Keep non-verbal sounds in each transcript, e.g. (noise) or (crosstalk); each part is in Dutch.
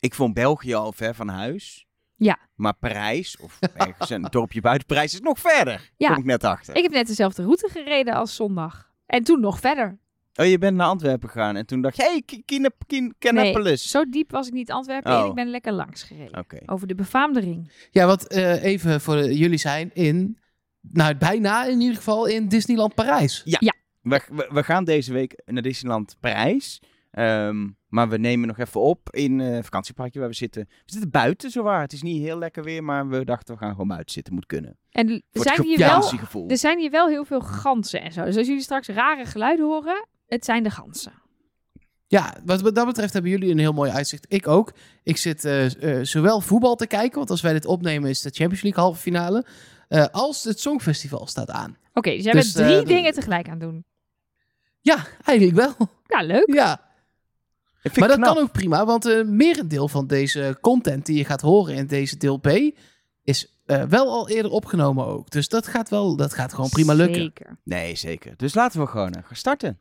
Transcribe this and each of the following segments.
ik vond België al ver van huis. Ja. Maar Parijs, of ergens een dorpje buiten Parijs, is nog verder. Ja. Kom ik net achter. Ik heb net dezelfde route gereden als zondag. En toen nog verder. Oh, je bent naar Antwerpen gegaan en toen dacht je, hey, K- Kine- Kine- Kennepolis. Zo diep was ik niet Antwerpen Oh. in. Ik ben lekker langs gereden. Oké. Over de befaamde ring. Ja, wat eh, even voor jullie zijn in, nou bijna in ieder geval in Disneyland Parijs. We, we, we gaan deze week naar Disneyland Parijs. Ehm, maar we nemen nog even op in eh vakantieparkje waar we zitten. We zitten buiten zowaar. Het is niet heel lekker weer, maar we dachten we gaan gewoon buiten zitten. Moet kunnen. En er zijn, het hier wel, er zijn hier wel heel veel ganzen en zo. Dus als jullie straks rare geluiden horen, het zijn de ganzen. Ja, wat, dat betreft hebben jullie een heel mooi uitzicht. Ik ook. Ik zit eh, eh, zowel voetbal te kijken, want als wij dit opnemen is de Champions League halve finale, eh, als het Songfestival staat aan. Oké, dus jij Dus, bent drie eh, dingen tegelijk aan het doen. Ja, eigenlijk wel. Ja, leuk. Ja, maar dat knap. kan ook prima, want een merendeel van deze content die je gaat horen in deze deel B is eh, wel al eerder opgenomen ook. Dus dat gaat wel, dat gaat gewoon prima lukken. Zeker. Nee, zeker. Dus laten we gewoon eh, gaan starten.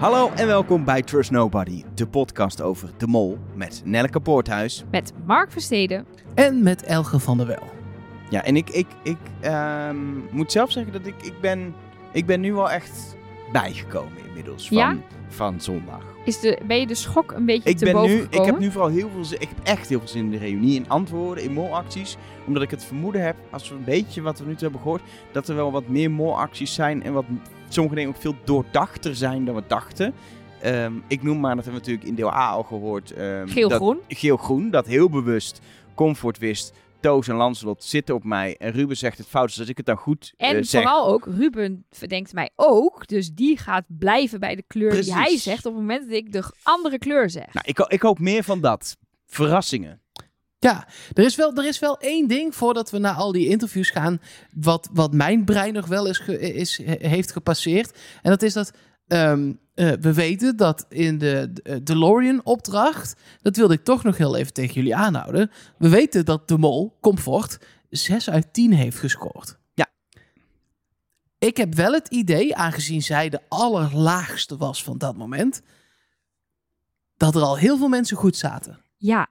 Hallo en welkom bij Trust Nobody, de podcast over de mol met Nelleke Poorthuis. Met Mark Versteden. En met Elge van der Wel. Ja, en ik, ik, ik ehm, moet zelf zeggen dat ik, ik, ben, ik ben nu wel echt bijgekomen inmiddels van, Ja? van zondag. Is de, ben je de schok een beetje Ik, te ben boven nu, ik gekomen? heb nu vooral heel veel zin, ik heb echt heel veel zin in de reunie, in antwoorden, in molacties. Omdat ik het vermoeden heb, als we een beetje wat we nu toe hebben gehoord, dat er wel wat meer molacties zijn en wat sommige dingen ook veel doordachter zijn dan we dachten. Ehm, ik noem maar, dat hebben we natuurlijk in deel A al gehoord. ehm, Geel-groen. Geel-groen, dat heel bewust Comfort wist. Toos en Lancelot zitten op mij. En Ruben zegt het fout, dus als ik het dan goed eh, En zeg. vooral ook, Ruben verdenkt mij ook. Dus die gaat blijven bij de kleur die hij zegt op het moment dat ik de andere kleur zeg. Nou, ik, ik hoop meer van dat. Verrassingen. Ja, er is, wel, er is wel één ding voordat we naar al die interviews gaan. Wat, wat mijn brein nog wel is, ge- is, he- heeft gepasseerd. En dat is dat ehm, eh, we weten dat in de eh, DeLorean-opdracht. Dat wilde ik toch nog heel even tegen jullie aanhouden. We weten dat de Mol, Comfort, 6 uit 10 heeft gescoord. Ja. Ik heb wel het idee, aangezien zij de allerlaagste was van dat moment. dat er al heel veel mensen goed zaten. Ja.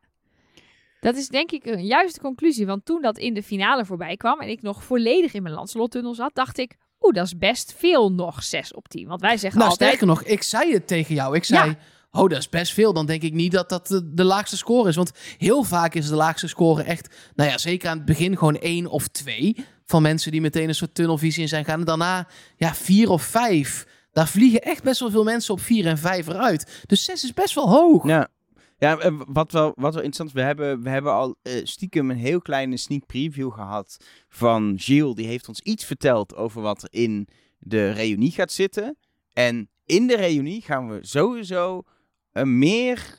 Dat is denk ik een juiste conclusie. Want toen dat in de finale voorbij kwam en ik nog volledig in mijn Lancelot-tunnel zat, dacht ik, oeh, dat is best veel nog 6 op 10. Want wij zeggen Nou, altijd, sterker nog, ik zei het tegen jou. Ik zei, Ja. oh, dat is best veel. Dan denk ik niet dat dat de, de laagste score is. Want heel vaak is de laagste score echt, nou ja, zeker aan het begin gewoon één of twee. Van mensen die meteen een soort tunnelvisie in zijn gaan. En daarna, ja, vier of vijf. Daar vliegen echt best wel veel mensen op vier en vijf eruit. Dus zes is best wel hoog. Ja. Ja, eh, wat wel, wat wel interessant is, we hebben, we hebben al eh, stiekem een heel kleine sneak preview gehad van Gilles. Die heeft ons iets verteld over wat er in de reunie gaat zitten. En in de reunie gaan we sowieso eh, meer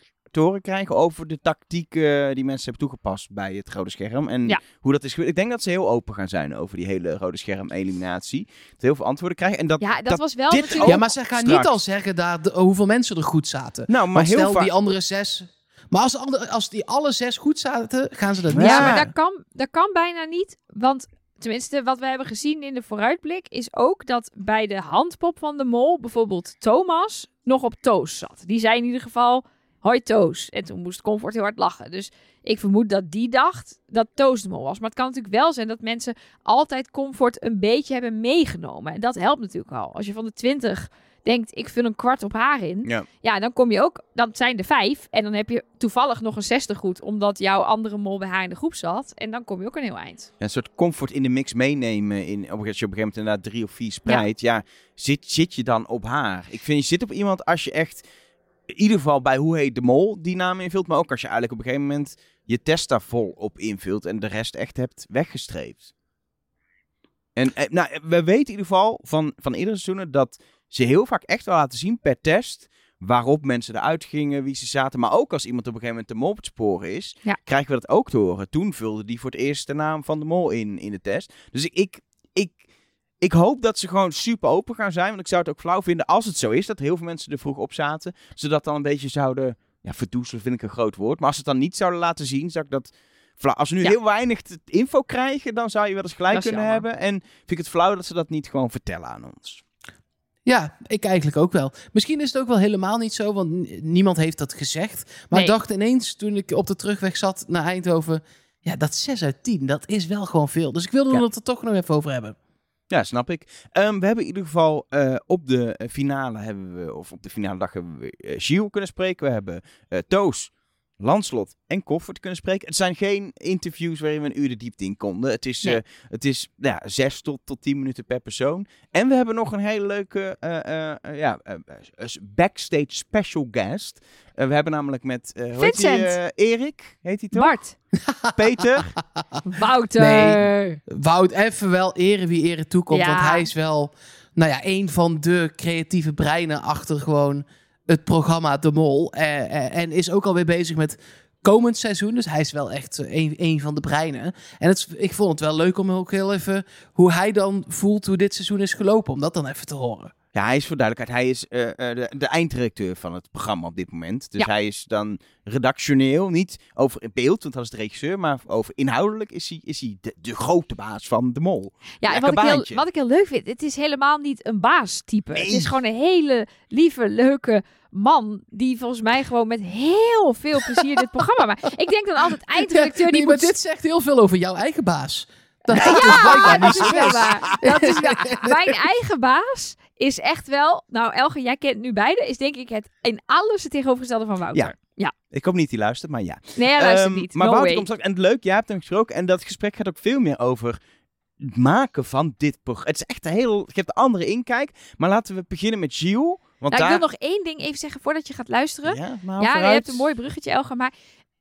krijgen over de tactieken die mensen hebben toegepast bij het rode scherm. En Ja. hoe dat is gebeurd. Ik denk dat ze heel open gaan zijn over die hele rode scherm eliminatie. Dat heel veel antwoorden krijgen. En dat, ja, dat, was wel dit natuurlijk... Ja, maar ze gaan straks. niet al zeggen daar de- hoeveel mensen er goed zaten. nou, maar Maar heel stel die andere zes. Maar als, als die alle zes goed zaten, gaan ze dat niet Ja, Ja. zeggen. maar dat kan, dat kan bijna niet. Want tenminste, wat we hebben gezien in de vooruitblik is ook dat bij de handpop van de mol bijvoorbeeld Thomas nog op Toos zat. Die zei in ieder geval, hoi Toos. En toen moest Comfort heel hard lachen. Dus ik vermoed dat die dacht dat Toos de mol was. Maar het kan natuurlijk wel zijn dat mensen altijd Comfort een beetje hebben meegenomen. En dat helpt natuurlijk al. Als je van de 20 denkt, ik vul een kwart op haar in. Ja. Ja, dan kom je ook, dan zijn er vijf. En dan heb je toevallig nog een 60 goed, omdat jouw andere mol bij haar in de groep zat. En dan kom je ook een heel eind. Ja, een soort comfort in de mix meenemen. In, op, als je op een gegeven moment inderdaad drie of vier spreidt. Ja, zit, zit je dan op haar? Ik vind je zit op iemand als je echt... In ieder geval bij hoe heet de mol die naam invult. Maar ook als je eigenlijk op een gegeven moment je test daar vol op invult. En de rest echt hebt weggestreept. En eh, nou, we weten in ieder geval van, van eerdere seizoenen dat ze heel vaak echt wel laten zien per test waarop mensen eruit gingen, wie ze zaten. Maar ook als iemand op een gegeven moment de mol op het sporen is, Ja. krijgen we dat ook te horen. Toen vulde die voor het eerst de naam van de mol in, in de test. Dus ik, ik, ik, ik hoop dat ze gewoon super open gaan zijn. Want ik zou het ook flauw vinden als het zo is, dat heel veel mensen er vroeg op zaten. Zodat dan een beetje zouden, ja verdoezelen vind ik een groot woord. Maar als ze het dan niet zouden laten zien, zou ik dat flauw. Als we nu Ja. heel weinig info krijgen, dan zou je wel eens gelijk Dat kunnen jammer. hebben. En vind ik het flauw dat ze dat niet gewoon vertellen aan ons. Ja, ik eigenlijk ook wel. Misschien is het ook wel helemaal niet zo, want niemand heeft dat gezegd. Maar Nee. ik dacht ineens, toen ik op de terugweg zat naar Eindhoven... Ja, dat 6 uit 10, dat is wel gewoon veel. Dus ik wilde Ja. het er toch nog even over hebben. Ja, snap ik. Ehm, we hebben in ieder geval eh, op de finale hebben we, of op de finale dag hebben we Gilles kunnen spreken. We hebben eh, Toos, Lanslot en Koffert kunnen spreken. Het zijn geen interviews waarin we een uur de diepte in konden. Het is, Nee. eh, het is nou ja, zes tot, tot tien minuten per persoon. En we hebben nog een hele leuke eh, eh, eh, ja, eh, eh, backstage special guest. We hebben namelijk met eh heet die, Vincent. eh, Erik, heet hij toch? Bart. (laughs) Peter. Wouter. Nee. Wout, even wel eren wie eren toekomt. Ja. Want hij is wel, nou ja, een van de creatieve breinen achter gewoon het programma De Mol. Eh, eh, en is ook alweer bezig met komend seizoen. Dus hij is wel echt eh, een, een van de breinen. En het, ik vond het wel leuk om ook heel even hoe hij dan voelt hoe dit seizoen is gelopen. Om dat dan even te horen. Ja, hij is voor duidelijkheid, hij is eh, eh, de, de eindredacteur van het programma op dit moment. Dus Ja. hij is dan redactioneel, niet over in beeld, want dat is de regisseur, maar over inhoudelijk is hij, is hij de, de grote baas van de mol. Ja, en wat ik, heel, wat ik heel leuk vind, het is helemaal niet een baastype. Het Nee. is gewoon een hele lieve, leuke man die volgens mij gewoon met heel veel plezier dit programma maakt. Ik denk dan altijd (laughs) eindredacteur die nee, maar moet... dit zegt heel veel over jouw eigen baas. Dat (laughs) dat dus Ja, blijkbaar dat is wel is. waar. Dat is wel. (laughs) Mijn eigen baas is echt wel... Nou, Elge, jij kent nu beide. Is denk ik het in alles het tegenovergestelde van Wouter. Ja. ja. Ik hoop niet die luistert, maar ja. Nee, hij luistert Ehm, niet. Maar no Wouter way. komt straks, en het leuk, jij hebt hem gesproken, en dat gesprek gaat ook veel meer over het maken van dit programma. Het is echt een heel, je hebt een andere inkijk, maar laten we beginnen met Gilles. Want Nou, ik daar... wil nog één ding even zeggen voordat je gaat luisteren. Ja, nou, Ja, je hebt een mooi bruggetje, Elga. Maar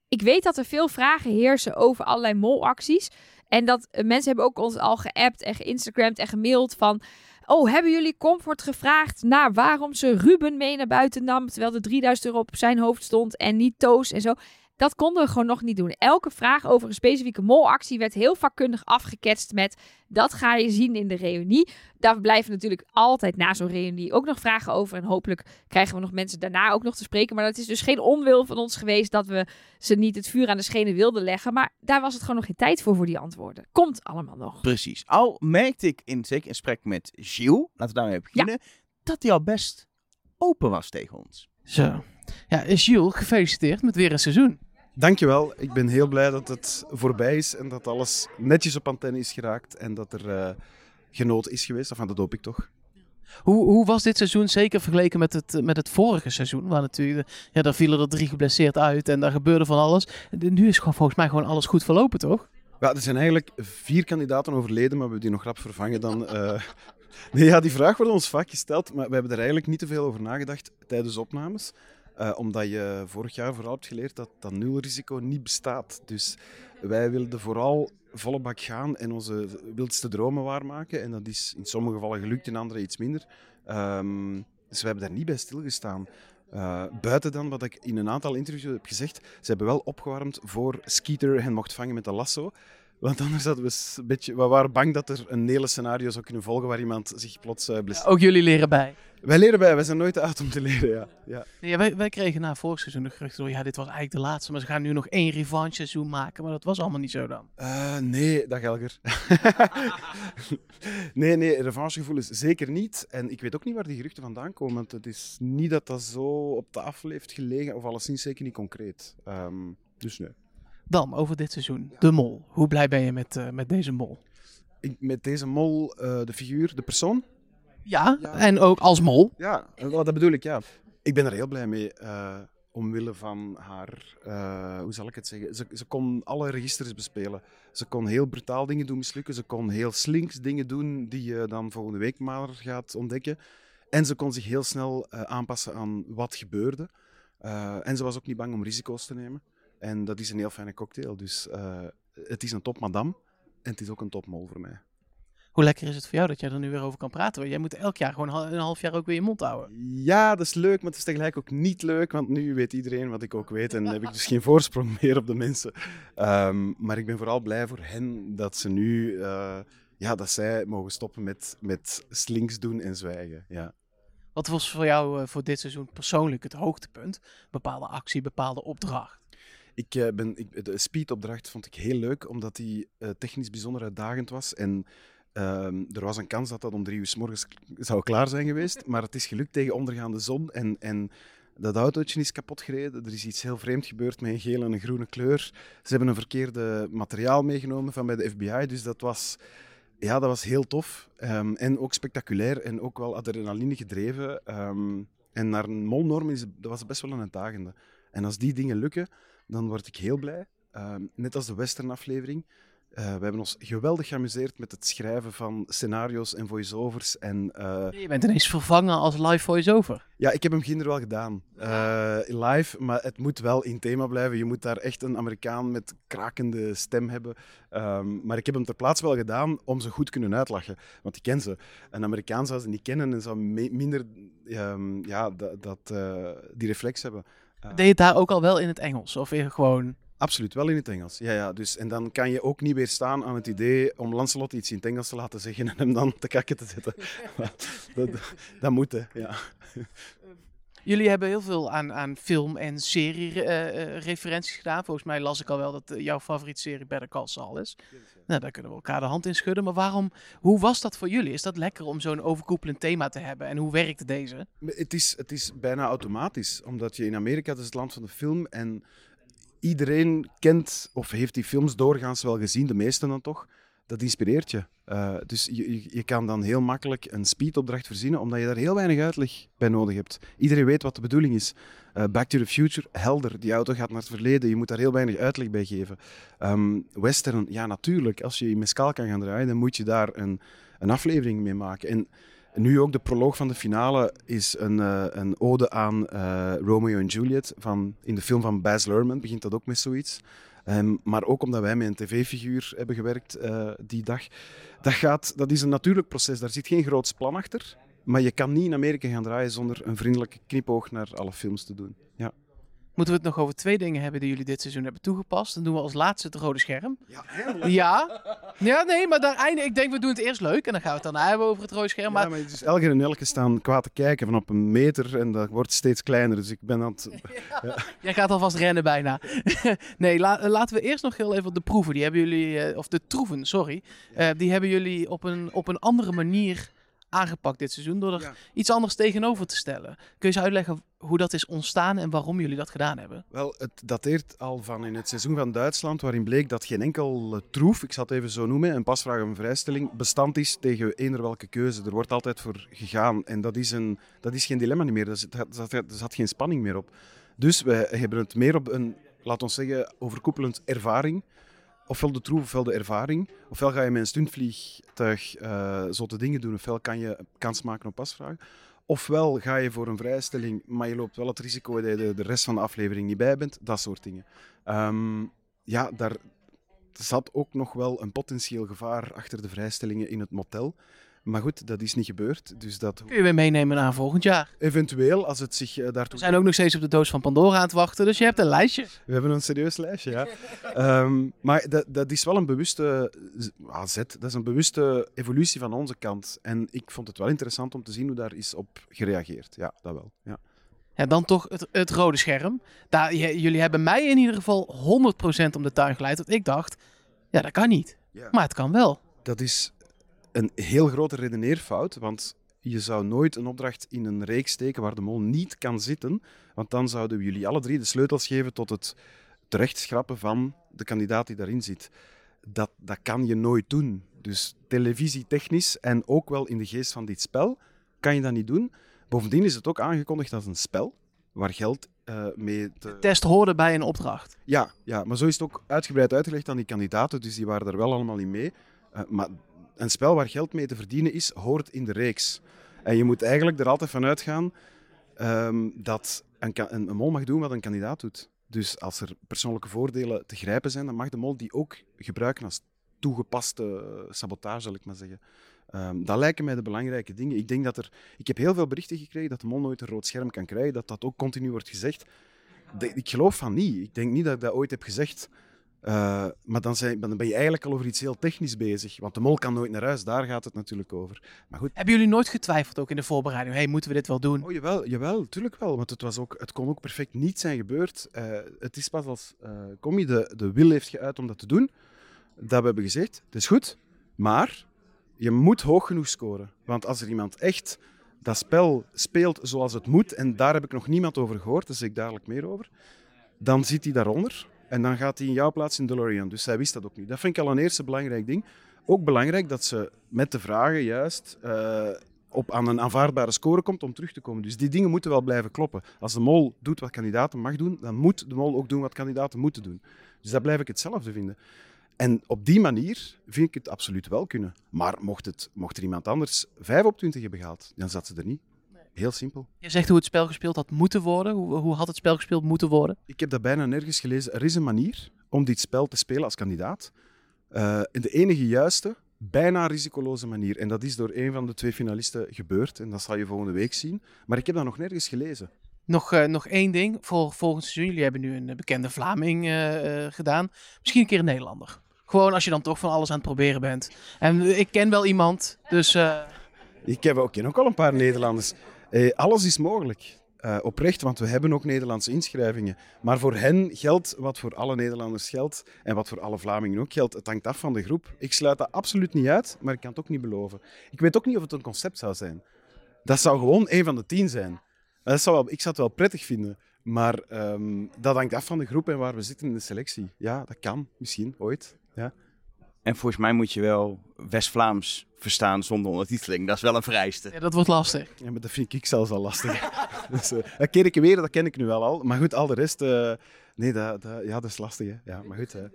ik weet dat er veel vragen heersen over allerlei molacties. En dat eh, mensen hebben ook ons al geappt en geïnstagramd en gemaild van... Oh, hebben jullie Comfort gevraagd naar waarom ze Ruben mee naar buiten nam... terwijl er 3000 euro op zijn hoofd stond en niet Toos en zo. Dat konden we gewoon nog niet doen. Elke vraag over een specifieke molactie werd heel vakkundig afgeketst met... dat ga je zien in de reunie. Daar blijven natuurlijk altijd na zo'n reunie ook nog vragen over. En hopelijk krijgen we nog mensen daarna ook nog te spreken. Maar dat is dus geen onwil van ons geweest dat we ze niet het vuur aan de schenen wilden leggen. Maar daar was het gewoon nog geen tijd voor, voor die antwoorden. Komt allemaal nog. Precies. Al merkte ik in zeker in gesprek met Gilles, laten we daarmee beginnen, dat hij al best open was tegen ons. Zo. Ja, Gilles, gefeliciteerd met weer een seizoen. Dankjewel. Ik ben heel blij dat het voorbij is en dat alles netjes op antenne is geraakt en dat er eh genoten is geweest. Enfin, dat hoop ik toch. Hoe, hoe was dit seizoen, zeker vergeleken met het, met het vorige seizoen? Waar natuurlijk, ja, daar vielen er drie geblesseerd uit en daar gebeurde van alles. Nu is gewoon volgens mij gewoon alles goed verlopen, toch? Ja, er zijn eigenlijk vier kandidaten overleden, maar we hebben die nog rap vervangen dan. eh, (laughs) Nee, ja, die vraag wordt ons vaak gesteld, maar we hebben er eigenlijk niet te veel over nagedacht tijdens opnames. Eh, omdat je vorig jaar vooral hebt geleerd dat dat nulrisico niet bestaat. Dus wij wilden vooral volle bak gaan en onze wildste dromen waarmaken. En dat is in sommige gevallen gelukt, in andere iets minder. Ehm, dus we hebben daar niet bij stilgestaan. Eh, buiten dan wat ik in een aantal interviews heb gezegd, ze hebben wel opgewarmd voor Skeeter hen mocht vangen met de lasso. Want anders hadden we een beetje, we waren bang dat er een hele scenario zou kunnen volgen waar iemand zich plots uh, Ook jullie leren bij. Wij leren bij, wij zijn nooit te oud om te leren, ja. ja. Nee, wij, wij kregen na vorig seizoen de geruchten door, ja, dit was eigenlijk de laatste, maar ze gaan nu nog één revanche seizoen maken. Maar dat was allemaal niet zo dan. Uh, nee, dag Elger. (laughs) nee, nee, revanchegevoel is zeker niet. En ik weet ook niet waar die geruchten vandaan komen. Want het is niet dat dat zo op tafel heeft gelegen, of alleszins zeker niet concreet. Um, dus nee. Dan, over dit seizoen. De mol. Hoe blij ben je met, uh, met deze mol? Ik, met deze mol, uh, de figuur, de persoon? Ja, ja, en ook als mol. Ja, dat bedoel ik, ja. Ik ben er heel blij mee. Uh, omwille van haar, uh, hoe zal ik het zeggen? Ze, ze, kon alle registers bespelen. Ze kon heel brutaal dingen doen mislukken. Ze kon heel slinks dingen doen die je dan volgende week maar gaat ontdekken. En ze kon zich heel snel uh, aanpassen aan wat gebeurde. En ze was ook niet bang om risico's te nemen. En dat is een heel fijne cocktail. Dus het is een top madame en het is ook een top mol voor mij. Hoe lekker is het voor jou dat jij er nu weer over kan praten? Want jij moet elk jaar gewoon een half jaar ook weer je mond houden. Ja, dat is leuk, maar het is tegelijk ook niet leuk. Want nu weet iedereen wat ik ook weet en heb ik dus geen voorsprong meer op de mensen. Um, maar ik ben vooral blij voor hen dat ze nu, uh, ja, dat zij mogen stoppen met, met slinks doen en zwijgen. Ja. Wat was voor jou uh, voor dit seizoen persoonlijk het hoogtepunt? Bepaalde actie, bepaalde opdracht? Ik, eh, ben, ik, de speedopdracht vond ik heel leuk, omdat die eh, technisch bijzonder uitdagend was. En ehm, er was een kans dat dat om drie uur s morgens zou klaar zijn geweest. Maar het is gelukt tegen ondergaande zon. En, en dat autootje is kapot gereden. Er is iets heel vreemd gebeurd met een gele en een groene kleur. Ze hebben een verkeerde materiaal meegenomen van bij de FBI. Dus dat was, ja, dat was heel tof. Ehm, en ook spectaculair en ook wel adrenaline gedreven. Ehm, en naar een molnorm is, dat was best wel een uitdagende. En als die dingen lukken, dan word ik heel blij. Net als de western-aflevering. Eh, we hebben ons geweldig geamuseerd met het schrijven van scenario's en voice-overs. En eh, Je bent ineens vervangen als live voice-over. ja, ik heb hem ginder wel gedaan. eh, live, maar het moet wel in thema blijven. Je moet daar echt een Amerikaan met krakende stem hebben. Ehm, maar ik heb hem ter plaatse wel gedaan om ze goed te kunnen uitlachen. Want ik ken ze. Een Amerikaan zou ze niet kennen en zou minder ehm, ja, dat, dat, die reflex hebben. Deed je het daar ook al wel in het Engels? Of weer gewoon... Absoluut, wel in het Engels. Ja, ja, dus, en dan kan je ook niet weerstaan aan het idee om Lancelot iets in het Engels te laten zeggen en hem dan te kakken te zetten. (laughs) dat, dat moet, hè. Ja. Jullie hebben heel veel aan, aan film- en serie-referenties gedaan. Volgens mij las ik al wel dat eh, jouw favoriete serie Better Call Saul is. Nou, daar kunnen we elkaar de hand in schudden. Maar waarom, hoe was dat voor jullie? Is dat lekker om zo'n overkoepelend thema te hebben? En hoe werkte deze? Het is, het is bijna automatisch, omdat je in Amerika, dat is het land van de film, en iedereen kent of heeft die films doorgaans wel gezien, de meeste dan toch. Dat inspireert je. Eh, dus je, je, je kan dan heel makkelijk een speedopdracht verzinnen, omdat je daar heel weinig uitleg bij nodig hebt. Iedereen weet wat de bedoeling is. Eh, Back to the Future, helder. Die auto gaat naar het verleden. Je moet daar heel weinig uitleg bij geven. Ehm, Western, ja natuurlijk. Als je in mescal kan gaan draaien, dan moet je daar een, een aflevering mee maken. En nu ook de proloog van de finale is een, eh, een ode aan eh, Romeo en Juliet. Van, in de film van Baz Luhrmann begint dat ook met zoiets. Ehm, maar ook omdat wij met een tv-figuur hebben gewerkt eh, die dag. Dat, gaat, dat is een natuurlijk proces, daar zit geen groots plan achter. Maar je kan niet in Amerika gaan draaien zonder een vriendelijke knipoog naar alle films te doen. Ja. Moeten we het nog over twee dingen hebben die jullie dit seizoen hebben toegepast? Dan doen we als laatste het rode scherm. Ja, Ja, ja nee, maar daar einde, ik denk we doen het eerst leuk. En dan gaan we het daarna hebben over het rode scherm. Maar maar dus Elger en Elke staan kwaad te kijken van op een meter en dat wordt steeds kleiner. Dus ik ben aan het... (laughs) Jij gaat alvast rennen bijna. (laughs) nee, la- laten we eerst nog heel even de proeven. Die hebben jullie, eh, of de troeven, sorry. Eh, die hebben jullie op een, op een andere manier aangepakt dit seizoen. Door er Ja. iets anders tegenover te stellen. Kun je eens uitleggen hoe dat is ontstaan en waarom jullie dat gedaan hebben? Wel, het dateert al van in het seizoen van Duitsland, waarin bleek dat geen enkel troef, ik zal het even zo noemen, een pasvraag of een vrijstelling, bestand is tegen eender welke keuze. Er wordt altijd voor gegaan en dat is, een, dat is geen dilemma niet meer, er zat, er geen spanning meer op. Dus wij hebben het meer op een, laat ons zeggen, overkoepelend ervaring. Ofwel de troef, ofwel de ervaring. Ofwel ga je met een stuntvliegtuig eh zotte dingen doen, ofwel kan je kans maken op pasvragen. Ofwel ga je voor een vrijstelling, maar je loopt wel het risico dat je de, de rest van de aflevering niet bij bent. Dat soort dingen. Ehm, ja, daar zat ook nog wel een potentieel gevaar achter de vrijstellingen in het motel. Maar goed, dat is niet gebeurd. Dus dat Kun je weer meenemen naar volgend jaar. eventueel, als het zich eh, We daartoe... zijn ook nog steeds op de doos van Pandora aan het wachten. Dus je hebt een lijstje. We hebben een serieus lijstje, ja. Ehm, maar dat, dat is wel een bewuste ah, zet. Dat is een bewuste evolutie van onze kant. En ik vond het wel interessant om te zien hoe daar is op gereageerd. Ja, dat wel. Ja. Ja, dan toch het, het rode scherm. Daar, jullie hebben mij in ieder geval 100% om de tuin geleid. Want ik dacht, ja, dat kan niet. Ja. Maar het kan wel. Dat is een heel grote redeneerfout, want je zou nooit een opdracht in een reeks steken waar de mol niet kan zitten, want dan zouden we jullie alle drie de sleutels geven tot het terechtschrappen van de kandidaat die daarin zit. Dat, dat kan je nooit doen. Dus televisietechnisch en ook wel in de geest van dit spel kan je dat niet doen. Bovendien is het ook aangekondigd als een spel waar geld eh, mee te... Test hoorde bij een opdracht. Ja, ja, maar zo is het ook uitgebreid uitgelegd aan die kandidaten, dus die waren er wel allemaal in mee. Eh, maar een spel waar geld mee te verdienen is, hoort in de reeks. En je moet eigenlijk er altijd van uitgaan ehm, dat een, een, mol mag doen wat een kandidaat doet. Dus als er persoonlijke voordelen te grijpen zijn, dan mag de mol die ook gebruiken als toegepaste sabotage, zal ik maar zeggen. Ehm, dat lijken mij de belangrijke dingen. Ik denk dat er... Ik heb heel veel berichten gekregen dat de mol nooit een rood scherm kan krijgen, dat dat ook continu wordt gezegd. Ik geloof van niet. Ik denk niet dat ik dat ooit heb gezegd. Eh, maar dan, zijn, dan ben je eigenlijk al over iets heel technisch bezig. Want de mol kan nooit naar huis, daar gaat het natuurlijk over. Maar goed, Hebben jullie nooit getwijfeld ook in de voorbereiding? Hey, moeten we dit wel doen? Oh, jawel, jawel, tuurlijk wel. Want het, was ook, het kon ook perfect niet zijn gebeurd. Eh, het is pas als uh, Commie de, de wil heeft geuit om dat te doen, dat we hebben gezegd, het is goed, maar je moet hoog genoeg scoren. Want als er iemand echt dat spel speelt zoals het moet, en daar heb ik nog niemand over gehoord, daar zeg ik dadelijk meer over, dan zit hij daaronder en dan gaat hij in jouw plaats in DeLorean. Dus zij wist dat ook niet. Dat vind ik al een eerste belangrijk ding. Ook belangrijk dat ze met de vragen juist uh, op aan een aanvaardbare score komt om terug te komen. Dus die dingen moeten wel blijven kloppen. Als de mol doet wat kandidaten mag doen, dan moet de mol ook doen wat kandidaten moeten doen. Dus dat blijf ik hetzelfde vinden. En op die manier vind ik het absoluut wel kunnen. Maar mocht, het, mocht er iemand anders 5 op 20 hebben gehaald, dan zat ze er niet. Heel simpel. Je zegt hoe het spel gespeeld had moeten worden. Hoe, hoe had het spel gespeeld moeten worden? Ik heb dat bijna nergens gelezen. Er is een manier om dit spel te spelen als kandidaat. Uh, in de enige juiste, bijna risicoloze manier. En dat is door een van de twee finalisten gebeurd. En dat zal je volgende week zien. Maar ik heb dat nog nergens gelezen. Nog, uh, nog één ding voor volgend seizoen. Jullie hebben nu een bekende Vlaming uh, gedaan. Misschien een keer een Nederlander. Gewoon als je dan toch van alles aan het proberen bent. En ik ken wel iemand, dus... Ik heb ook, ken ook al een paar Nederlanders. Eh, alles is mogelijk. Uh, oprecht, want we hebben ook Nederlandse inschrijvingen. Maar voor hen geldt wat voor alle Nederlanders geldt en wat voor alle Vlamingen ook geldt. Het hangt af van de groep. Ik sluit dat absoluut niet uit, maar ik kan het ook niet beloven. Ik weet ook niet of het een concept zou zijn. Dat zou gewoon een van de tien zijn. Dat zou ik zou het wel prettig vinden. Maar um, dat hangt af van de groep en waar we zitten in de selectie. Ja, dat kan. Misschien, ooit. Ja. En volgens mij moet je wel West-Vlaams verstaan zonder ondertiteling. Dat is wel een vereiste. Ja, dat wordt lastig. Ja, maar dat vind ik zelfs al lastig. (laughs) dus, uh, dat ken ik weer, dat ken ik nu wel al. Maar goed, al de rest... Uh, nee, dat, dat, ja, dat is lastig. Hè. Ja, maar goed. Hè.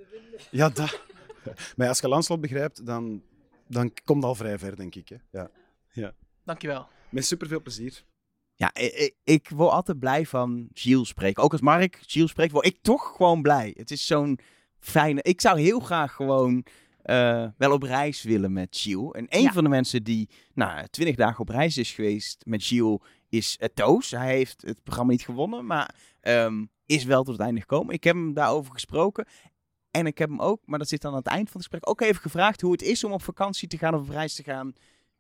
Ja, dat... (laughs) maar als je landslot begrijpt, dan, dan komt het al vrij ver, denk ik. Hè. Ja. Ja. Dankjewel. Met superveel plezier. Ja, ik, ik word altijd blij van Gilles spreken. Ook als Mark Gilles spreekt, word ik toch gewoon blij. Het is zo'n fijne... Ik zou heel graag gewoon uh, wel op reis willen met Gilles. En een ja. van de mensen die nou, twintig dagen op reis is geweest met Gilles is uh, Toos. Hij heeft het programma niet gewonnen, maar um, is wel tot het einde gekomen. Ik heb hem daarover gesproken. En ik heb hem ook, maar dat zit dan aan het eind van het gesprek, ook even gevraagd hoe het is om op vakantie te gaan of op reis te gaan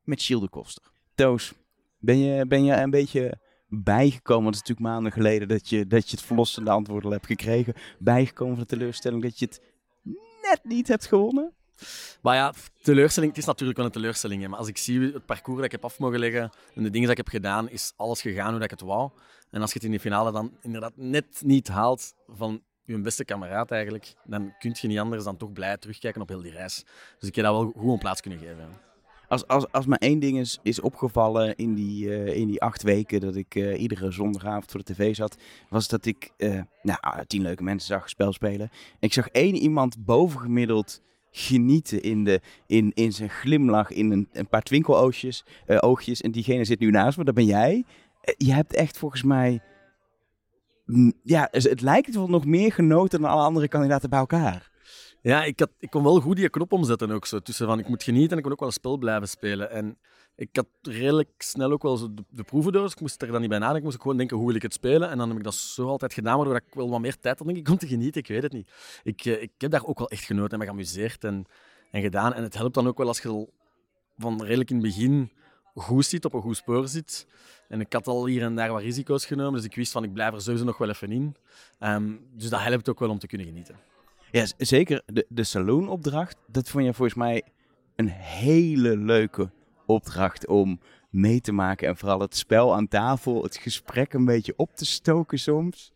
met Gilles de Koster. Toos, ben je, ben je een beetje bijgekomen? Want het is natuurlijk maanden geleden dat je, dat je het verlossende antwoord al hebt gekregen. Bijgekomen van de teleurstelling dat je het net niet hebt gewonnen? Maar ja, teleurstelling, het is natuurlijk wel een teleurstelling. Hè. Maar als ik zie het parcours dat ik heb af mogen leggen en de dingen die ik heb gedaan, is alles gegaan hoe dat ik het wou. En als je het in de finale dan inderdaad net niet haalt van je beste kameraad eigenlijk, dan kun je niet anders dan toch blij terugkijken op heel die reis. Dus ik heb dat wel goed een plaats kunnen geven. Als, als, als maar één ding is, is opgevallen in die, uh, in die acht weken dat ik uh, iedere zondagavond voor de tv zat, was dat ik uh, nou, tien leuke mensen zag spel spelen. En ik zag één iemand bovengemiddeld genieten in, de, in, in zijn glimlach, in een, een paar twinkeloogjes. Uh, oogjes, en diegene zit nu naast me, dat ben jij. Uh, je hebt echt volgens mij... Ja, het lijkt wel nog meer genoten dan alle andere kandidaten bij elkaar. Ja, ik, had, ik kon wel goed die knop omzetten ook zo. Tussen van ik moet genieten en ik kon ook wel een spel blijven spelen. En ik had redelijk snel ook wel de, proeven door, dus ik moest er dan niet bij nadenken. Ik moest gewoon denken, hoe wil ik het spelen? En dan heb ik dat zo altijd gedaan, waardoor ik wel wat meer tijd had denk ik, om te genieten. Ik weet het niet. Ik, ik heb daar ook wel echt genoten en me geamuseerd en, en gedaan. En het helpt dan ook wel als je van redelijk in het begin goed zit, op een goed spoor zit. En ik had al hier en daar wat risico's genomen, dus ik wist van ik blijf er sowieso nog wel even in. Um, dus dat helpt ook wel om te kunnen genieten. Ja, zeker. De, de saloonopdracht, dat vond je volgens mij een hele leuke opdracht om mee te maken. En vooral het spel aan tafel, het gesprek een beetje op te stoken soms.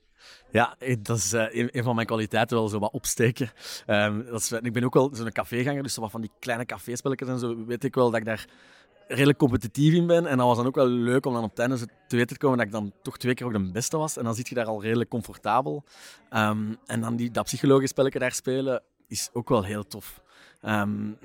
Ja, dat is uh, een, van mijn kwaliteiten, wel zo wat opsteken. Um, dat is, ik ben ook wel zo'n caféganger, dus zo wat van die kleine caféspelletjes en zo weet ik wel dat ik daar redelijk competitief in ben. En dat was dan ook wel leuk om dan op het te weten te komen dat ik dan toch twee keer ook de beste was. En dan zit je daar al redelijk comfortabel. Um, en dan die, dat psychologisch spelletje daar spelen is ook wel heel tof. (clears throat) Um,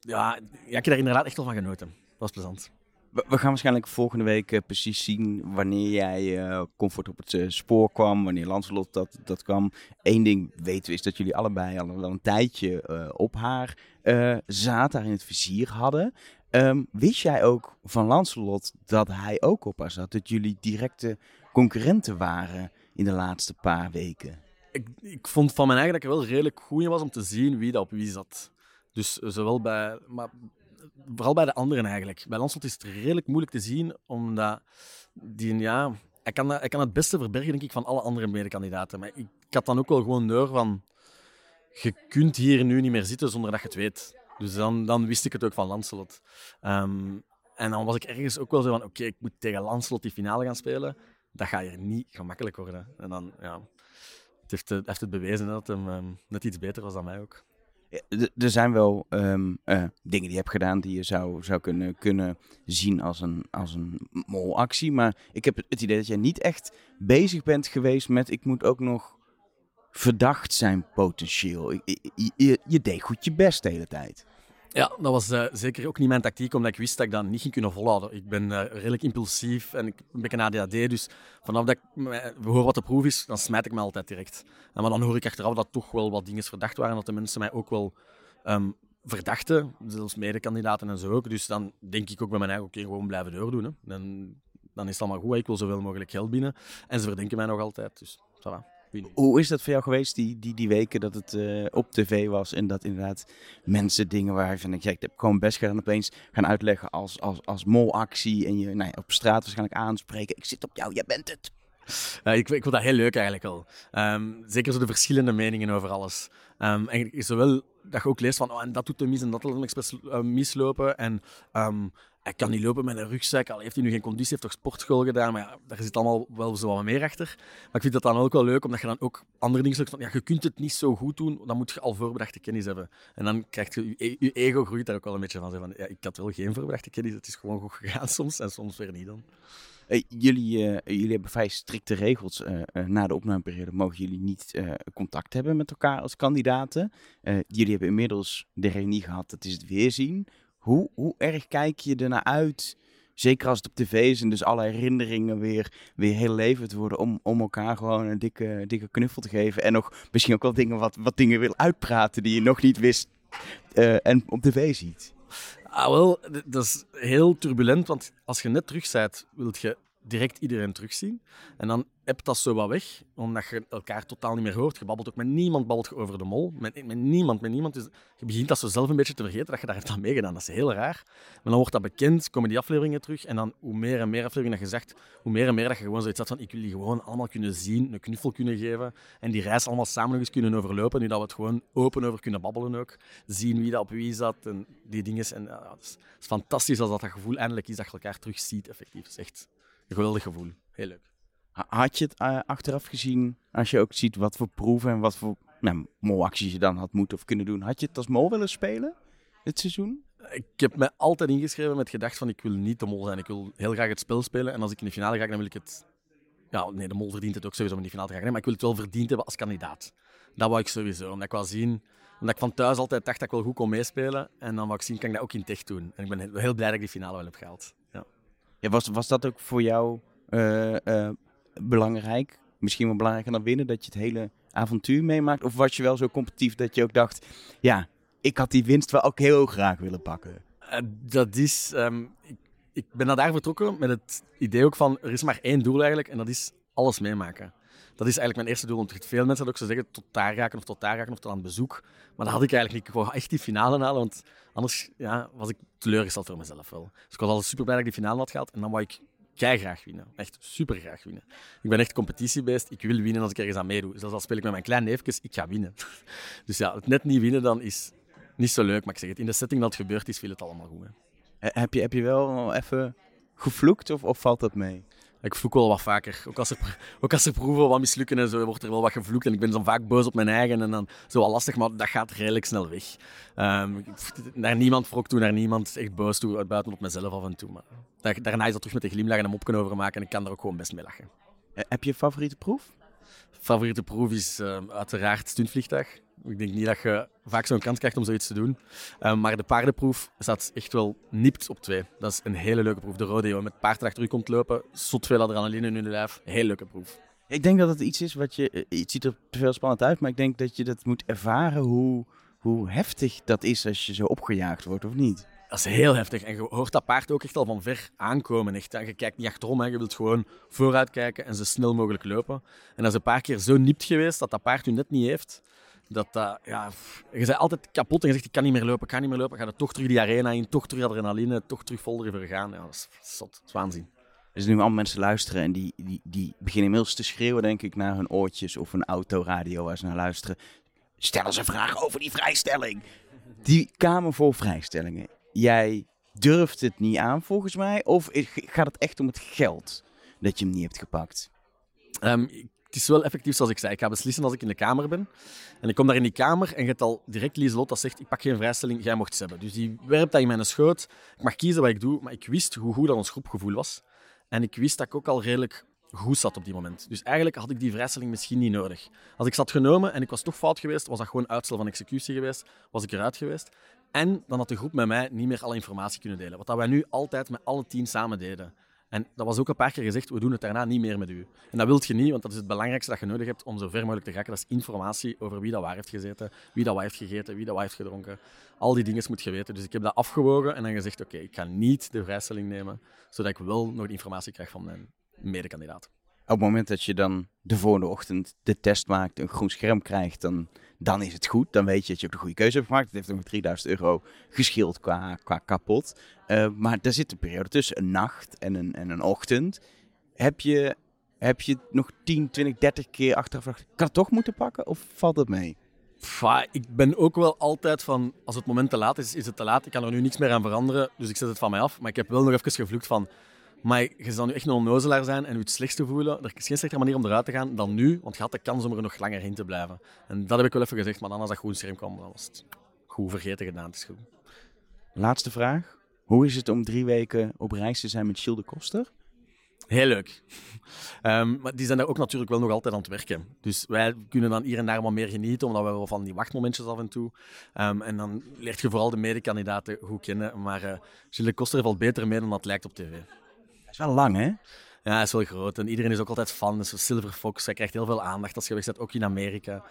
ja, ik heb daar inderdaad echt wel van genoten. Dat was plezant. We, we gaan waarschijnlijk volgende week uh, precies zien wanneer jij uh, comfort op het uh, spoor kwam, wanneer Lancelot dat, dat kwam. Eén ding weten we is dat jullie allebei al wel een tijdje op haar zaten, daar in het vizier hadden. Um, wist jij ook van Lancelot dat hij ook op haar zat? Dat jullie directe concurrenten waren in de laatste paar weken? ik, ik vond van mijn eigen dat ik er wel redelijk goed in was om te zien wie dat op wie zat. Dus zowel bij, maar vooral bij de anderen eigenlijk. Bij Landslot is het redelijk moeilijk te zien, omdat die, ja, hij kan, hij kan het beste verbergen, denk ik, van alle andere medekandidaten. Maar ik, had dan ook wel gewoon door van, je kunt hier nu niet meer zitten zonder dat je het weet. Dus dan, dan wist ik het ook van Lancelot. Ehm, en dan was ik ergens ook wel zo van, oké, ik moet tegen Lancelot die finale gaan spelen. Dat gaat hier niet gemakkelijk worden. En dan, ja, het heeft, het heeft het bewezen dat hem ehm, net iets beter was dan mij ook. Er zijn wel ehm, eh, dingen die je hebt gedaan die je zou, zou kunnen, kunnen zien als een, als een molactie. Maar ik heb het idee dat jij niet echt bezig bent geweest met ik moet ook nog verdacht zijn potentieel. Je, je, je deed goed je best de hele tijd. Ja, dat was uh, zeker ook niet mijn tactiek, omdat ik wist dat ik dat niet ging kunnen volhouden. Ik ben uh, redelijk impulsief en ik ben een ADHD, dus vanaf dat ik hoor wat de proef is, dan smijt ik me altijd direct. En maar dan hoor ik achteraf dat toch wel wat dingen verdacht waren, dat de mensen mij ook wel um, verdachten, zelfs medekandidaten en zo ook. Dus dan denk ik ook bij mijn eigen, oké, gewoon blijven doordoen. Hè. Dan, dan is het allemaal goed, ik wil zoveel mogelijk geld binnen. En ze verdenken mij nog altijd, dus va. Hoe is dat voor jou geweest, die, die, die weken dat het uh, op tv was en dat inderdaad mensen dingen waar van, ja, ik heb gewoon best gedaan opeens gaan uitleggen als, als, als molactie en je nou ja, op straat waarschijnlijk aanspreken. Ik zit op jou, jij bent het. Uh, ik, ik vond dat heel leuk eigenlijk al. Um, zeker zo de verschillende meningen over alles. Um, en zowel dat je ook leest van, oh, en dat doet hem mis en dat laat hem expres uh, mislopen. En um, hij kan niet lopen met een rugzak, al heeft hij nu geen conditie, heeft toch sportschool gedaan, maar ja, daar zit allemaal wel zo wat meer achter. Maar ik vind dat dan ook wel leuk, omdat je dan ook andere dingen zegt ja, je kunt het niet zo goed doen, dan moet je al voorbedachte kennis hebben. En dan krijg je, je, ego groeit daar ook wel een beetje van, van ja, ik had wel geen voorbedachte kennis, het is gewoon goed gegaan (laughs) soms, en soms weer niet dan. Jullie, uh, jullie hebben vrij strikte regels. Uh, na de opnameperiode mogen jullie niet contact hebben met elkaar als kandidaten. jullie hebben inmiddels de reunie gehad, dat is het weerzien. Hoe, hoe erg kijk je ernaar uit? Zeker als het op tv is en dus alle herinneringen weer, weer heel levend worden. Om, om elkaar gewoon een dikke, dikke knuffel te geven. En nog misschien ook wel dingen, wat, wat dingen wil uitpraten die je nog niet wist uh, en op tv ziet. Ah, wel, dat is heel turbulent. Want als je net terug bent, wil je direct iedereen terugzien. En dan heb dat zo wat weg, omdat je elkaar totaal niet meer hoort. Je babbelt ook met niemand babbelt je over de mol. Met, niemand, met niemand. Dus je begint dat zo zelf een beetje te vergeten dat je daar hebt aan meegedaan. Dat is heel raar. Maar dan wordt dat bekend, komen die afleveringen terug. En dan hoe meer en meer afleveringen dat je zegt, hoe meer en meer dat je gewoon zoiets had van ik wil die gewoon allemaal kunnen zien, een knuffel kunnen geven. En die reis allemaal samen nog eens kunnen overlopen. Nu dat we het gewoon open over kunnen babbelen ook. Zien wie dat op wie zat en die dingen. En ja, het, is, het is fantastisch als dat, dat gevoel eindelijk is dat je elkaar terug ziet, effectief. Het is echt een geweldig gevoel. Heel leuk. Had je het uh, achteraf gezien, als je ook ziet wat voor proeven en wat voor nou, molacties je dan had moeten of kunnen doen, had je het als mol willen spelen dit seizoen? Ik heb me altijd ingeschreven met gedacht van ik wil niet de mol zijn. Ik wil heel graag het spel spelen en als ik in de finale ga, dan wil ik het... Ja, nee, de mol verdient het ook sowieso om in de finale te gaan. maar ik wil het wel verdiend hebben als kandidaat. Dat wou ik sowieso, omdat ik wel zien... Omdat ik van thuis altijd dacht dat ik wel goed kon meespelen. En dan wou ik zien, kan ik dat ook in tech doen. En ik ben heel blij dat ik die finale wel heb gehaald. Ja. Ja, was, was dat ook voor jou uh, uh, belangrijk? Misschien wel belangrijker dan winnen, dat je het hele avontuur meemaakt? Of was je wel zo competitief dat je ook dacht, ja, ik had die winst wel ook heel graag willen pakken? Uh, dat is, um, ik, ik, ben daar vertrokken met het idee ook van, er is maar één doel eigenlijk en dat is alles meemaken. Dat is eigenlijk mijn eerste doel. Want veel mensen dat ook zo zeggen, tot daar raken of tot daar raken of tot aan bezoek. Maar dat had ik eigenlijk niet. Ik echt die finale halen, want anders ja, was ik teleurgesteld voor mezelf wel. Dus ik was altijd super blij dat die finale had gehaald. En dan wou ik kei graag winnen. Echt super graag winnen. Ik ben echt competitiebeest. Ik wil winnen als ik ergens aan meedoe. Zelfs als speel ik met mijn klein neefjes, ik ga winnen. (laughs) Dus ja, het net niet winnen dan is niet zo leuk. Maar ik zeg het, in de setting dat het gebeurd is, viel het allemaal goed. Hè. Heb, je, heb je wel even gevloekt of, of valt dat mee? Ik vloek wel wat vaker. Ook als, er, (laughs) ook als er proeven wat mislukken en zo, wordt er wel wat gevloekt. En ik ben dan vaak boos op mijn eigen en dan zo wat lastig, maar dat gaat redelijk snel weg. Um, naar niemand wrok toe, naar niemand echt boos toe, buiten op mezelf af en toe. Maar daarna is dat terug met de glimlach en een mop kunnen overmaken en ik kan er ook gewoon best mee lachen. Heb je een favoriete proef? Favoriete proef is uh, uiteraard stuntvliegtuig. Ik denk niet dat je vaak zo'n kans krijgt om zoiets te doen. Um, maar de paardenproef staat echt wel nipt op twee. Dat is een hele leuke proef. De rodeo met paard achter u komt lopen. Zot veel adrenaline in je lijf. Heel leuke proef. Ik denk dat het iets is wat je... Eh, het ziet er veel spannend uit, maar ik denk dat je dat moet ervaren hoe, hoe heftig dat is als je zo opgejaagd wordt, of niet? Dat is heel heftig. En je hoort dat paard ook echt al van ver aankomen. Echt. Je kijkt niet achterom, hè. je wilt gewoon vooruit kijken en zo snel mogelijk lopen. En dat is een paar keer zo nipt geweest dat dat paard u net niet heeft. Dat dat, ja, je bent altijd kapot en je zegt, ik kan niet meer lopen, ik kan niet meer lopen. Ga je toch terug die arena in, toch terug adrenaline, toch terug vol erin gaan. Ja, dat is zot, dat is waanzin. Dus nu allemaal mensen luisteren en die, die, die beginnen inmiddels te schreeuwen, denk ik, naar hun oortjes of een autoradio waar ze naar luisteren. Stel eens een vraag over die vrijstelling. Die Kamer voor Vrijstellingen. Jij durft het niet aan volgens mij? Of gaat het echt om het geld dat je hem niet hebt gepakt? Ehm, het is wel effectief zoals ik zei. Ik ga beslissen als ik in de kamer ben. En ik kom daar in die kamer en je hebt al direct Lieselot dat zegt, ik pak geen vrijstelling, jij mocht ze hebben. Dus die werpt dat in mijn schoot. Ik mag kiezen wat ik doe, maar ik wist hoe goed dat ons groepgevoel was. En ik wist dat ik ook al redelijk goed zat op die moment. Dus eigenlijk had ik die vrijstelling misschien niet nodig. Als ik zat genomen en ik was toch fout geweest, was dat gewoon uitstel van executie geweest, was ik eruit geweest. En dan had de groep met mij niet meer alle informatie kunnen delen. Wat dat wij nu altijd met alle tien samen deden. En dat was ook een paar keer gezegd, we doen het daarna niet meer met u. En dat wilt je niet, want dat is het belangrijkste dat je nodig hebt om zo ver mogelijk te raken. Dat is informatie over wie dat waar heeft gezeten, wie dat waar heeft gegeten, wie dat waar heeft gedronken. Al die dingen moet je weten. Dus ik heb dat afgewogen en dan gezegd, oké, ik ga niet de vrijstelling nemen, zodat ik wel nog informatie krijg van mijn medekandidaat. Op het moment dat je dan de volgende ochtend de test maakt, een groen scherm krijgt, dan, dan is het goed. Dan weet je dat je ook de goede keuze hebt gemaakt. Het heeft nog 3000 euro geschild qua, qua kapot. Uh, maar daar zit een periode tussen, een nacht en een, en een ochtend. Heb je, heb je nog 10, 20, 30 keer achteraf gedacht, kan het toch moeten pakken of valt het mee? Ik ben ook wel altijd van, als het moment te laat is, is het te laat. Ik kan er nu niks meer aan veranderen, dus ik zet het van mij af. Maar ik heb wel nog even gevloekt van, maar je zal nu echt een onnozelaar zijn en je het slechtste voelen. Er is geen slechte manier om eruit te gaan dan nu, want je had de kans om er nog langer in te blijven. En dat heb ik wel even gezegd, maar dan als dat goed scherm kwam, dan was het goed vergeten gedaan. Het is goed. Laatste vraag. Hoe is het om drie weken op reis te zijn met Gilles de Koster? Heel leuk. Um, (laughs) maar die zijn daar ook natuurlijk wel nog altijd aan het werken. Dus wij kunnen dan hier en daar wat meer genieten, omdat we wel van die wachtmomentjes af en toe. Um, en dan leert je vooral de medekandidaten goed kennen. Maar uh, Gilles de Koster valt beter mee dan dat lijkt op tv is wel lang, hè? Ja, hij is wel groot. En iedereen is ook altijd fan. Dus Silver Fox, hij krijgt heel veel aandacht als je weg ook in Amerika.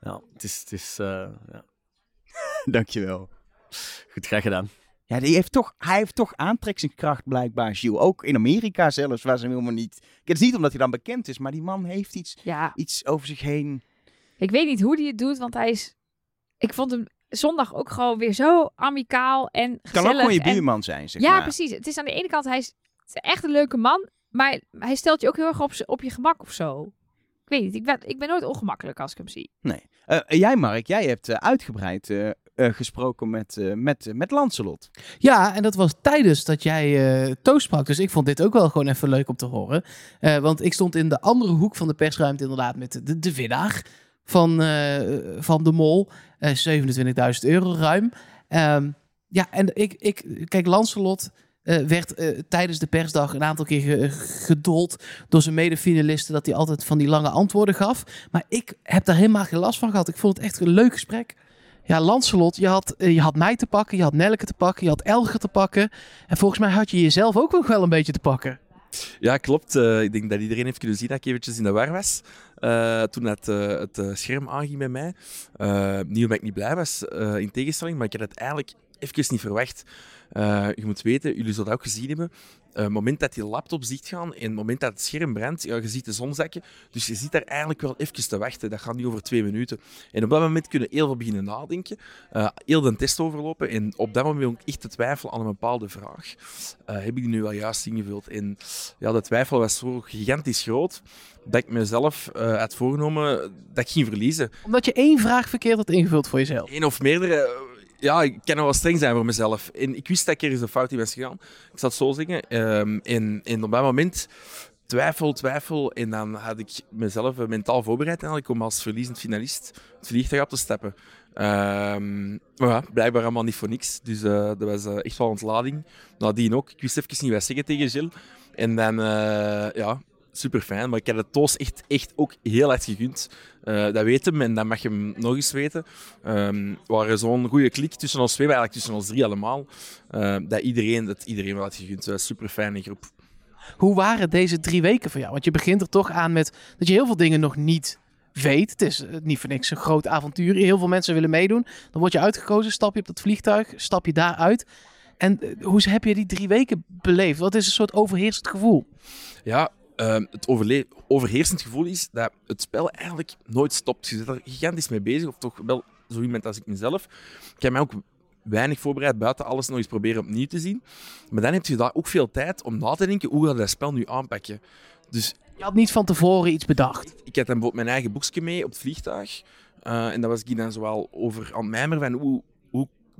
Ja, het is... Het is uh, ja. (laughs) Dankjewel. Goed, graag gedaan. Ja, die heeft toch, hij heeft toch aantrekkingskracht blijkbaar, Gilles. Ook in Amerika zelfs, waar ze hem helemaal niet... Het is niet omdat hij dan bekend is, maar die man heeft iets, ja. iets over zich heen. Ik weet niet hoe hij het doet, want hij is... Ik vond hem zondag ook gewoon weer zo amicaal en gezellig. Kan ook gewoon je buurman zijn, zeg ja, maar. precies. Het is aan de ene kant, hij is is echt een leuke man, maar hij stelt je ook heel erg op, op je gemak of zo. Ik weet niet, ik ben, ik ben nooit ongemakkelijk als ik hem zie. Nee. Uh, jij, Mark, jij hebt uh, uitgebreid uh, gesproken met, met, met Lancelot. Ja, en dat was tijdens dat jij toast sprak. Dus ik vond dit ook wel gewoon even leuk om te horen. want ik stond in de andere hoek van de persruimte inderdaad met de, de winnaar van, van de Mol. 27.000 euro ruim. Um, ja, en ik, ik kijk, Lancelot uh, werd uh, tijdens de persdag een aantal keer gedold door zijn medefinalisten dat hij altijd van die lange antwoorden gaf. Maar ik heb daar helemaal geen last van gehad. Ik vond het echt een leuk gesprek. Ja, Lancelot, je had, uh, je had mij te pakken, je had Nelke te pakken, je had Elger te pakken. En volgens mij had je jezelf ook nog wel een beetje te pakken. Ja, klopt. ik denk dat iedereen heeft kunnen zien dat ik eventjes in de war was. toen het, het scherm aanging bij mij. niet omdat ik niet blij was, in tegenstelling, maar ik had het eigenlijk even niet verwacht. Uh, je moet weten, jullie zullen dat ook gezien hebben. Uh, het moment dat die laptop ziet gaan en het moment dat het scherm brandt, ja, je ziet de zon zakken. Dus je zit daar eigenlijk wel even te wachten. Dat gaat niet over twee minuten. En op dat moment kunnen heel veel beginnen nadenken. Uh, heel de test overlopen. En op dat moment ook echt te twijfelen aan een bepaalde vraag. heb ik die nu wel juist ingevuld? En ja, de twijfel was zo gigantisch groot dat ik mezelf had voorgenomen dat ik ging verliezen. Omdat je één vraag verkeerd had ingevuld voor jezelf? Eén of meerdere ja, ik kan wel streng zijn voor mezelf. En ik wist dat ik ergens een fout in was gegaan. Ik zal het zo zeggen. Um, en, en op dat moment twijfel, twijfel. En dan had ik mezelf mentaal voorbereid eigenlijk om als verliezend finalist het vliegtuig op te stappen. Um, maar ja, blijkbaar allemaal niet voor niks. Dus uh, dat was uh, echt wel ontlading. Nadien ook. Ik wist even niet wat zeggen tegen Gilles. En dan, ja, super fijn. Maar ik heb het Toos echt, echt ook heel erg gegund. Uh, dat weet hem en dat mag je hem nog eens weten. Um, we waren zo'n goede klik tussen ons twee, maar eigenlijk tussen ons drie allemaal. Uh, dat iedereen dat iedereen wel had gegund. Uh, super fijne groep. Hoe waren deze drie weken voor jou? Want je begint er toch aan met dat je heel veel dingen nog niet weet. Het is niet voor niks een groot avontuur. Heel veel mensen willen meedoen. Dan word je uitgekozen, stap je op dat vliegtuig, stap je daaruit. En eh, hoe heb je die drie weken beleefd? Wat is een soort overheersend gevoel? Ja, ehm, het overheersend gevoel is dat het spel eigenlijk nooit stopt. Je zit er gigantisch mee bezig, of toch wel zo iemand als ik mezelf. Ik heb mij ook weinig voorbereid, buiten alles nog eens proberen opnieuw te zien. Maar dan heb je daar ook veel tijd om na te denken, hoe ga je dat spel nu aanpakken? Dus Je had niet van tevoren iets bedacht. ik had dan bijvoorbeeld mijn eigen boekje mee op het vliegtuig. Eh, en daar was ik dan zowel over aan het mijmeren van hoe,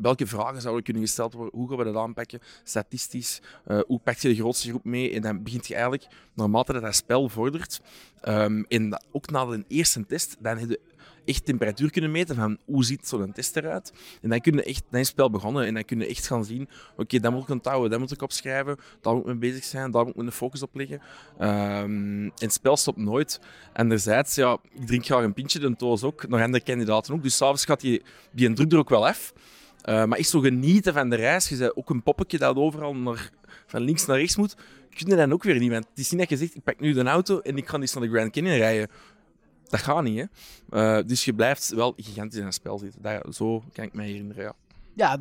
welke vragen zouden kunnen gesteld worden, hoe gaan we dat aanpakken, statistisch, eh, hoe pak je de grootste groep mee. En dan begint je eigenlijk, naarmate dat dat spel vordert, ehm, en dat- ook na de eerste test, dan heb je echt temperatuur kunnen meten van hoe ziet zo'n test eruit. En dan kun je echt, dan is het spel begonnen en dan kun je echt gaan zien, oké, dat moet ik onthouden, dat moet ik opschrijven, daar moet ik mee bezig zijn, daar moet ik mijn focus op leggen. Ehm, en het spel stopt nooit. Anderzijds, ja, ik drink graag een pintje, de toos ook, nog andere kandidaten ook. Dus s'avonds gaat die, die druk er ook wel af. Eh, maar echt zo genieten van de reis. Je bent ook een poppetje dat overal naar, van links naar rechts moet. Kun je dan ook weer niet. Want het is niet dat je zegt, ik pak nu de auto en ik ga eens naar de Grand Canyon rijden. Dat gaat niet, hè. Eh, dus je blijft wel gigantisch in het spel zitten. Dat, zo kan ik me herinneren, ja. Ja,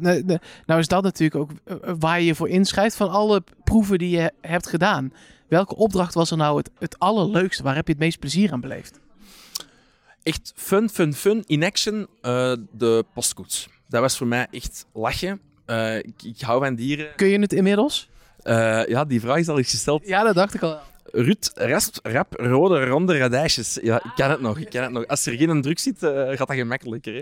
nou is dat natuurlijk ook eh, waar je je voor inschrijft van alle proeven die je hebt gedaan. Welke opdracht was er nou het, het allerleukste? Waar heb je het meest plezier aan beleefd? Echt fun, fun, fun. In action, de postkoets. Dat was voor mij echt lachen. Eh, ik, ik hou van dieren. Kun je het inmiddels? Eh, ja, die vraag is al eens gesteld. Ja, dat dacht ik al. Ruud, rasp, rap, rode, ronde radijsjes. Ja, ik kan het nog, ik kan het nog. Als er geen druk zit, eh, gaat dat gemakkelijker. Hè?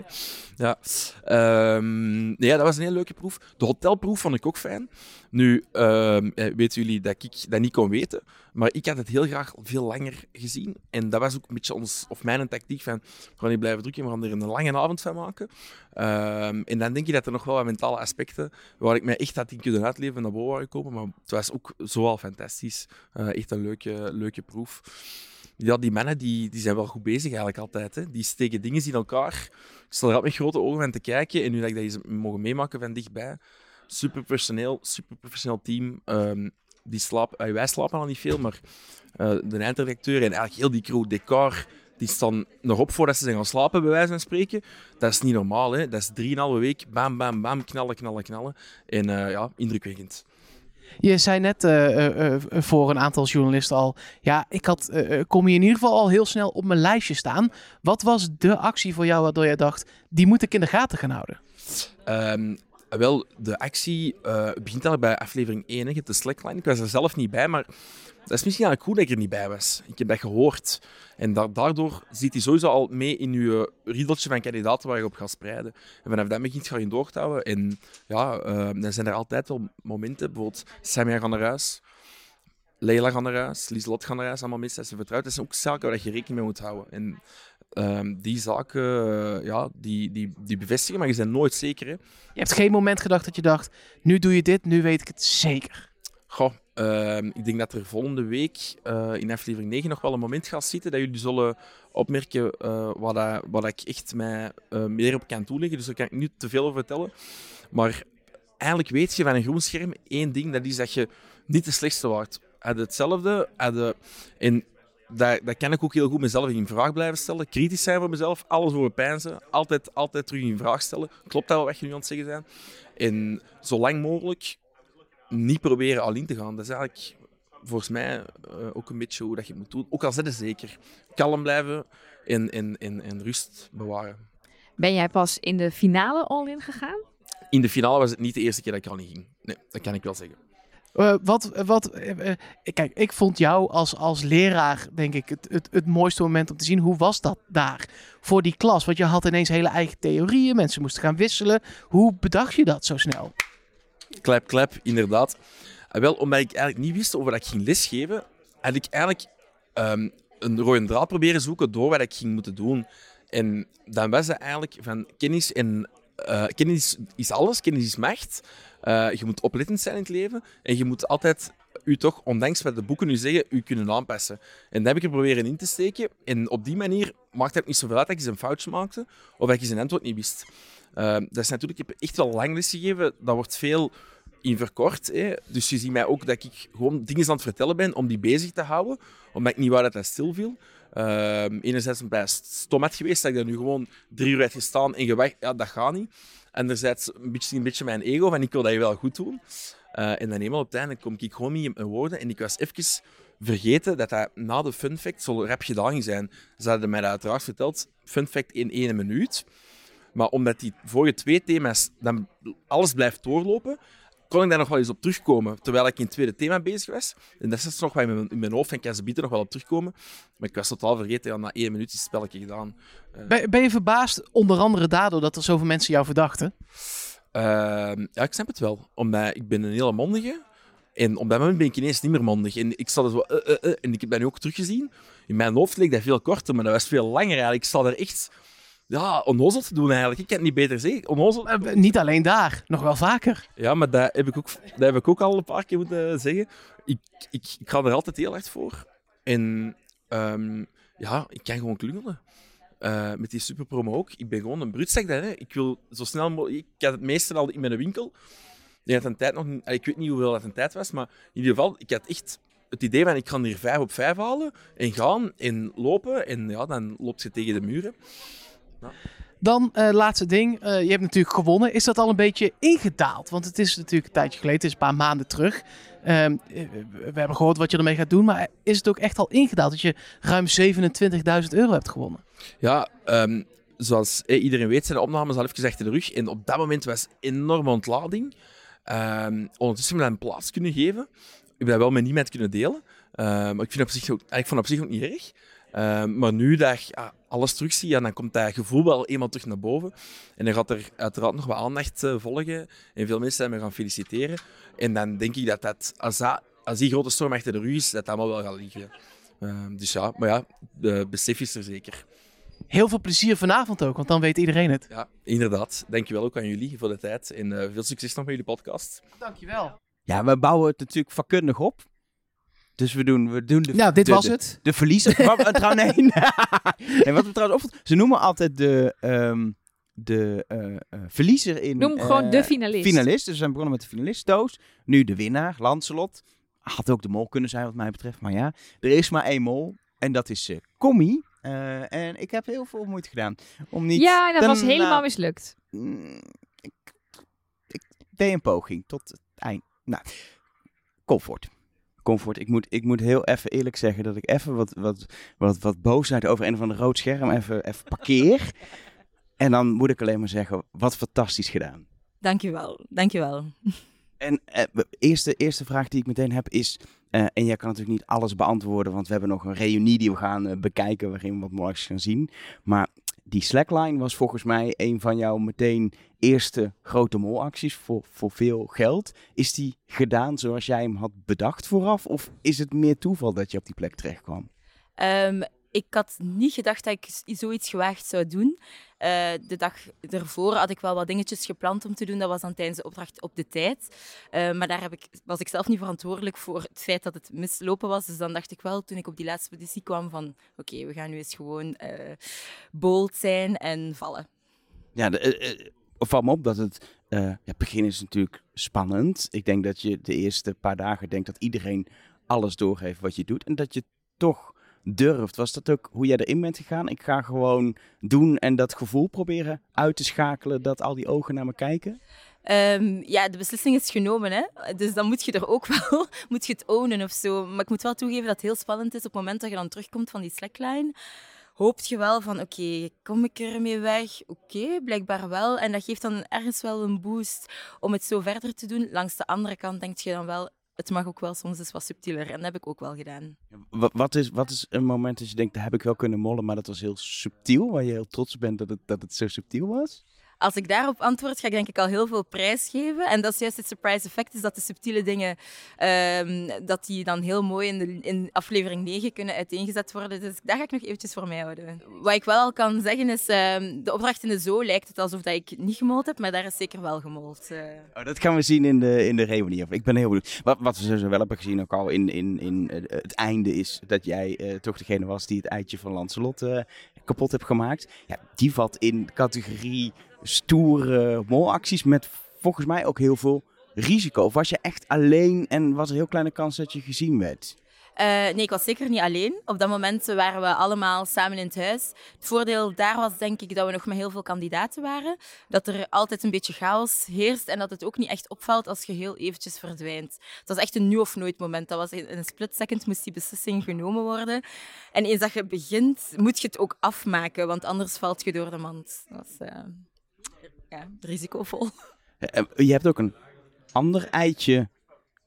Ja. Ehm, ja, dat was een hele leuke proef. De hotelproef vond ik ook fijn. Nu, eh, weten jullie dat ik dat niet kon weten, maar ik had het heel graag veel langer gezien. En dat was ook een beetje ons, of mijn tactiek van, we gaan niet blijven drukken, we gaan er een lange avond van maken. Ehm, en dan denk je dat er nog wel wat mentale aspecten, waar ik mij echt had in kunnen uitleven, naar boven waren gekomen. Maar het was ook zoal fantastisch. Eh, echt een leuke, leuke proef. Ja, die mannen die, die zijn wel goed bezig eigenlijk altijd. Hè. Die steken dingen in elkaar. Ik sta er altijd met grote ogen van te kijken. En nu dat ik dat eens mogen meemaken van dichtbij. Super personeel, super professioneel team. Ehm, die slapen, eh, wij slapen al niet veel, maar eh, de eindredacteur en eigenlijk heel die crew, decor, die staan nog op voordat ze zijn gaan slapen, bij wijze van spreken. Dat is niet normaal, hè. Dat is drieënhalve week, bam, bam, bam, knallen, knallen, knallen. En eh, ja, indrukwekkend. Je zei net voor een aantal journalisten al, ja, ik had, kom je in ieder geval al heel snel op mijn lijstje staan. Wat was de actie voor jou waardoor je dacht, die moet ik in de gaten gaan houden? Ehm, wel, de actie eh, begint al bij aflevering 1, hè. Je hebt de slackline. Ik was er zelf niet bij, maar dat is misschien eigenlijk goed dat ik er niet bij was. Ik heb dat gehoord. En da- daardoor zit hij sowieso al mee in je riedeltje van kandidaten waar je op gaat spreiden. En vanaf dat begint je je door te houden. En ja, dan zijn er altijd wel momenten. Bijvoorbeeld, Samia gaat naar huis. Leila gaat naar huis. Lieselot gaat naar huis. Allemaal mensen dat ze vertrouwt. Dat zijn ook zaken waar je rekening mee moet houden. En ehm, die zaken, eh, ja, die, die, die bevestigen, maar je bent nooit zeker, hè. Je hebt geen moment gedacht dat je dacht, nu doe je dit, nu weet ik het zeker. Goh, ehm, ik denk dat er volgende week eh, in aflevering 9 nog wel een moment gaat zitten dat jullie zullen opmerken eh wat, dat, wat ik echt mij meer op kan toeleggen. Dus daar kan ik niet te veel over vertellen. Maar eigenlijk weet je van een groen scherm één ding, dat is dat je niet de slechtste wordt. Had hetzelfde, had en dat, dat kan ik ook heel goed mezelf in vraag blijven stellen. Kritisch zijn voor mezelf, alles over pijnzen. Altijd, altijd terug in vraag stellen. Klopt dat wel wat je nu aan het zeggen bent? En zo lang mogelijk niet proberen alleen te gaan. Dat is eigenlijk volgens mij eh, ook een beetje hoe dat je het moet doen. Ook al zit het zeker. Kalm blijven en, en, en, en rust bewaren. Ben jij pas in de finale all-in gegaan? In de finale was het niet de eerste keer dat ik al niet ging. Nee, dat kan ik wel zeggen. Eh, wat, wat, eh, eh, kijk, ik vond jou als, als leraar, denk ik, het, het, het mooiste moment om te zien. Hoe was dat daar voor die klas? Want je had ineens hele eigen theorieën, mensen moesten gaan wisselen. Hoe bedacht je dat zo snel? Klep, klep, inderdaad. Wel, omdat ik eigenlijk niet wist over dat ik ging lesgeven, had ik eigenlijk ehm, een rode draad proberen zoeken door wat ik ging moeten doen. En dan was het eigenlijk van kennis en... kennis is alles, kennis is macht. Eh, je moet oplettend zijn in het leven en je moet altijd u toch, ondanks wat de boeken u zeggen, u kunnen aanpassen. En dat heb ik er proberen in te steken. En op die manier maakt het niet zoveel uit dat ik een foutje maakte of dat ik een antwoord niet wist. Eh, dat is natuurlijk, ik heb echt wel lang les gegeven. Dat wordt veel in verkort. Hè. Dus je ziet mij ook dat ik gewoon dingen aan het vertellen ben om die bezig te houden. Omdat ik niet wou dat dat stilviel. Ehm enerzijds bij stom had geweest, dat ik daar nu gewoon drie uur had gestaan en gewacht. Ja, dat gaat niet. Anderzijds een beetje, een beetje mijn ego, van ik wil dat je wel goed doen. Eh, en dan eenmaal op het einde kom ik gewoon niet in woorden. En ik was even vergeten dat dat na de fun fact zo rap gedaan zijn. Ze hadden mij dat uiteraard verteld, fun fact in één minuut. Maar omdat die vorige twee thema's dan alles blijft doorlopen, kon ik daar nog wel eens op terugkomen. Terwijl ik in het tweede thema bezig was. En dat is nog wel in mijn, in mijn hoofd en kan ze bieden nog wel op terugkomen. Maar ik was totaal vergeten, ja, na één minuut is het spelletje gedaan. Ben, ben je verbaasd, onder andere daardoor, dat er zoveel mensen jou verdachten? Ehm, ja, ik snap het wel. Omdat ik ben een hele mondige. En op dat moment ben ik ineens niet meer mondig. En ik zat er zo... eh, eh, eh, en ik heb dat nu ook teruggezien. In mijn hoofd leek dat veel korter, maar dat was veel langer eigenlijk. Ik zat er echt... Ja, onnozel te doen eigenlijk. Ik kan het niet beter zeggen. Onnozel. Eh, niet alleen daar, nog wel vaker. Ja, maar dat heb ik ook, dat heb ik ook al een paar keer moeten zeggen. Ik, ik, ik ga er altijd heel hard voor. En ehm, ja, ik kan gewoon klungelen. Eh, met die superpromo ook. Ik ben gewoon een bruudstek. dan, Hè. Ik wil zo snel mogelijk... Ik had het meeste al in mijn winkel. Ik, had een tijd nog, niet- ik weet niet hoeveel dat een tijd was, maar in ieder geval, ik had echt het idee van ik ga hier vijf op vijf halen en gaan en lopen. En ja, dan loopt je tegen de muren. Dan, eh, laatste ding. Eh, je hebt natuurlijk gewonnen. Is dat al een beetje ingedaald? Want het is natuurlijk een tijdje geleden. Het is een paar maanden terug. Ehm, eh, we hebben gehoord wat je ermee gaat doen. Maar is het ook echt al ingedaald dat je ruim 27.000 euro hebt gewonnen? Ja, ehm, zoals eh, iedereen weet, zijn de opnames al even achter de rug. En op dat moment was enorme ontlading. Ehm, ondertussen hebben we een plaats kunnen geven. Ik heb dat wel met niemand kunnen delen. Ehm, maar ik vind, op zich ook, ik vond het op zich ook niet erg. Ehm, maar nu dat ik ja, alles terugzie, ja, dan komt dat gevoel wel eenmaal terug naar boven. En dan gaat er uiteraard nog wat aandacht eh, volgen. En veel mensen zijn me gaan feliciteren. En dan denk ik dat, dat, als, dat als die grote storm achter de rug is, dat dat allemaal wel gaat liggen. Ehm, dus ja, maar ja, de besef is er zeker. Heel veel plezier vanavond ook, want dan weet iedereen het. Ja, inderdaad. Dankjewel ook aan jullie voor de tijd. En eh, veel succes nog met jullie podcast. Dankjewel. Ja, we bouwen het natuurlijk vakkundig op. Dus we doen, we doen de, Nou, dit de- was de- het. De verliezer. Wat, eh, trouw, (laughs) nee. nee, wat we trouwens opvalt, ze noemen altijd de, ehm, de eh, eh, verliezer in. Noem gewoon eh, de finalist. Finalist. Dus we zijn begonnen met de finalist Toos. Nu de winnaar, Lancelot. Had ook de mol kunnen zijn, wat mij betreft. Maar ja, er is maar één mol. En dat is eh Commie. Eh, en ik heb heel veel moeite gedaan om niet. Ja, dat was helemaal mislukt. Mm, ik, ik deed een poging tot het eind. Nou, comfort. Comfort. Ik moet, ik moet heel even eerlijk zeggen dat ik even wat, wat, wat, wat boosheid over een of ander rood scherm even, even parkeer. (laughs) en dan moet ik alleen maar zeggen, wat fantastisch gedaan. Dankjewel, dankjewel. En eh, de eerste, eerste vraag die ik meteen heb is, eh, en jij kan natuurlijk niet alles beantwoorden, want we hebben nog een reunie die we gaan eh, bekijken, waarin we wat moois gaan zien. Maar die slackline was volgens mij een van jouw meteen eerste grote molacties voor, voor veel geld. Is die gedaan zoals jij hem had bedacht vooraf? Of is het meer toeval dat je op die plek terecht kwam? Ehm, ik had niet gedacht dat ik zoiets gewaagd zou doen. Eh, de dag ervoor had ik wel wat dingetjes gepland om te doen. Dat was dan tijdens de opdracht op de tijd. Eh, maar daar heb ik, was ik zelf niet verantwoordelijk voor het feit dat het mislopen was. Dus dan dacht ik wel, toen ik op die laatste positie kwam, van oké, we gaan nu eens gewoon eh bold zijn en vallen. Ja, de, me op dat het, ja, het begin is natuurlijk spannend. Ik denk dat je de eerste paar dagen denkt dat iedereen alles doorgeeft wat je doet. En dat je toch durft. Was dat ook hoe jij erin bent gegaan? Ik ga gewoon doen en dat gevoel proberen uit te schakelen dat al die ogen naar me kijken? Ehm, ja, de beslissing is genomen, hè. Dus dan moet je er ook (laughs) wel moet je het ownen of zo. Maar ik moet wel toegeven dat het heel spannend is op het moment dat je dan terugkomt van die slackline. Hoopt je wel van, oké, kom ik ermee weg? Oké, blijkbaar wel. En dat geeft dan ergens wel een boost om het zo verder te doen. Langs de andere kant denk je dan wel, het mag ook wel soms eens wat subtieler. En dat heb ik ook wel gedaan. Wat, is, wat is een moment dat je denkt, dat heb ik wel kunnen mollen, maar dat was heel subtiel, waar je heel trots bent dat dat het zo subtiel was? Als ik daarop antwoord, ga ik denk ik al heel veel prijs geven. En dat is juist het surprise effect, is dat de subtiele dingen, ehm, dat die dan heel mooi in, de, in aflevering 9 kunnen uiteengezet worden. Dus daar ga ik nog eventjes voor mij houden. Wat ik wel al kan zeggen is, ehm, de opdracht in de zoo lijkt het alsof dat ik niet gemold heb, maar daar is zeker wel gemold. eh. Oh, dat gaan we zien in de, in de reunie. Ik ben heel benieuwd. Wat, wat we sowieso wel hebben gezien, ook al in, in, in eh, het einde, is dat jij eh, toch degene was die het eitje van Lancelot kapot hebt gemaakt. Ja, die valt in categorie stoere molacties met volgens mij ook heel veel risico. Of was je echt alleen en was er heel kleine kans dat je gezien werd? Eh, nee, ik was zeker niet alleen. Op dat moment waren we allemaal samen in het huis. Het voordeel daar was denk ik dat we nog met heel veel kandidaten waren. Dat er altijd een beetje chaos heerst en dat het ook niet echt opvalt als je heel eventjes verdwijnt. Het was echt een nu of nooit moment. Dat was in een split second moest die beslissing genomen worden. En eens dat je begint, moet je het ook afmaken, want anders valt je door de mand. Dat is uh, ja, risicovol. (laughs) Eh, je hebt ook een ander eitje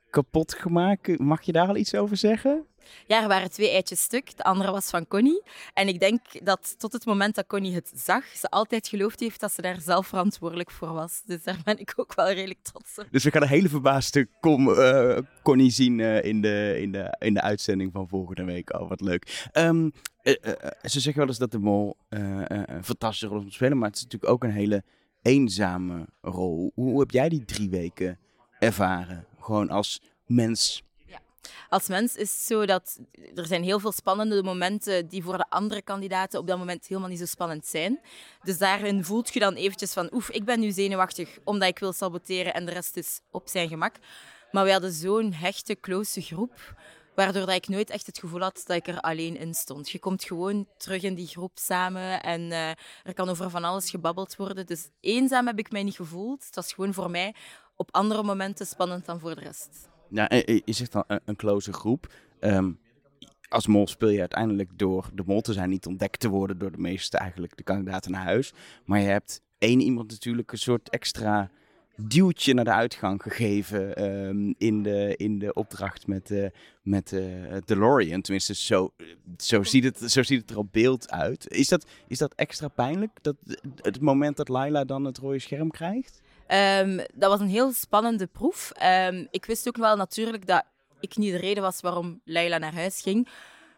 kapot gemaakt. Mag je daar al iets over zeggen? Ja, er waren twee eitjes stuk. De andere was van Connie. En ik denk dat tot het moment dat Connie het zag, ze altijd geloofd heeft dat ze daar zelf verantwoordelijk voor was. Dus daar ben ik ook wel redelijk trots op. Dus we gaan een hele verbaasde uh, Connie zien uh, in, de, in, de, in de uitzending van volgende week. Oh, wat leuk. Um, uh, ze zeggen wel eens dat de mol een fantastische rol moet spelen, maar het is natuurlijk ook een hele eenzame rol. Hoe, heb jij die drie weken ervaren? Gewoon als mens als mens is het zo dat er zijn heel veel spannende momenten die voor de andere kandidaten op dat moment helemaal niet zo spannend zijn. Dus daarin voelt je dan eventjes van, oef, ik ben nu zenuwachtig omdat ik wil saboteren en de rest is op zijn gemak. Maar we hadden zo'n hechte, close groep, waardoor dat ik nooit echt het gevoel had dat ik er alleen in stond. Je komt gewoon terug in die groep samen en uh, er kan over van alles gebabbeld worden. Dus eenzaam heb ik mij niet gevoeld. Het was gewoon voor mij op andere momenten spannend dan voor de rest. Ja, je zegt dan een, close groep. Um, als mol speel je uiteindelijk door de mol te zijn, niet ontdekt te worden door de meeste eigenlijk de kandidaten naar huis. Maar je hebt één iemand natuurlijk een soort extra duwtje naar de uitgang gegeven um, in, de, in de opdracht met, uh, met uh, DeLorean. Tenminste, zo, zo, ziet het, zo ziet het er op beeld uit. Is dat, is dat extra pijnlijk, dat, het moment dat Laila dan het rode scherm krijgt? Um, dat was een heel spannende proef. Um, ik wist ook wel natuurlijk dat ik niet de reden was waarom Leila naar huis ging.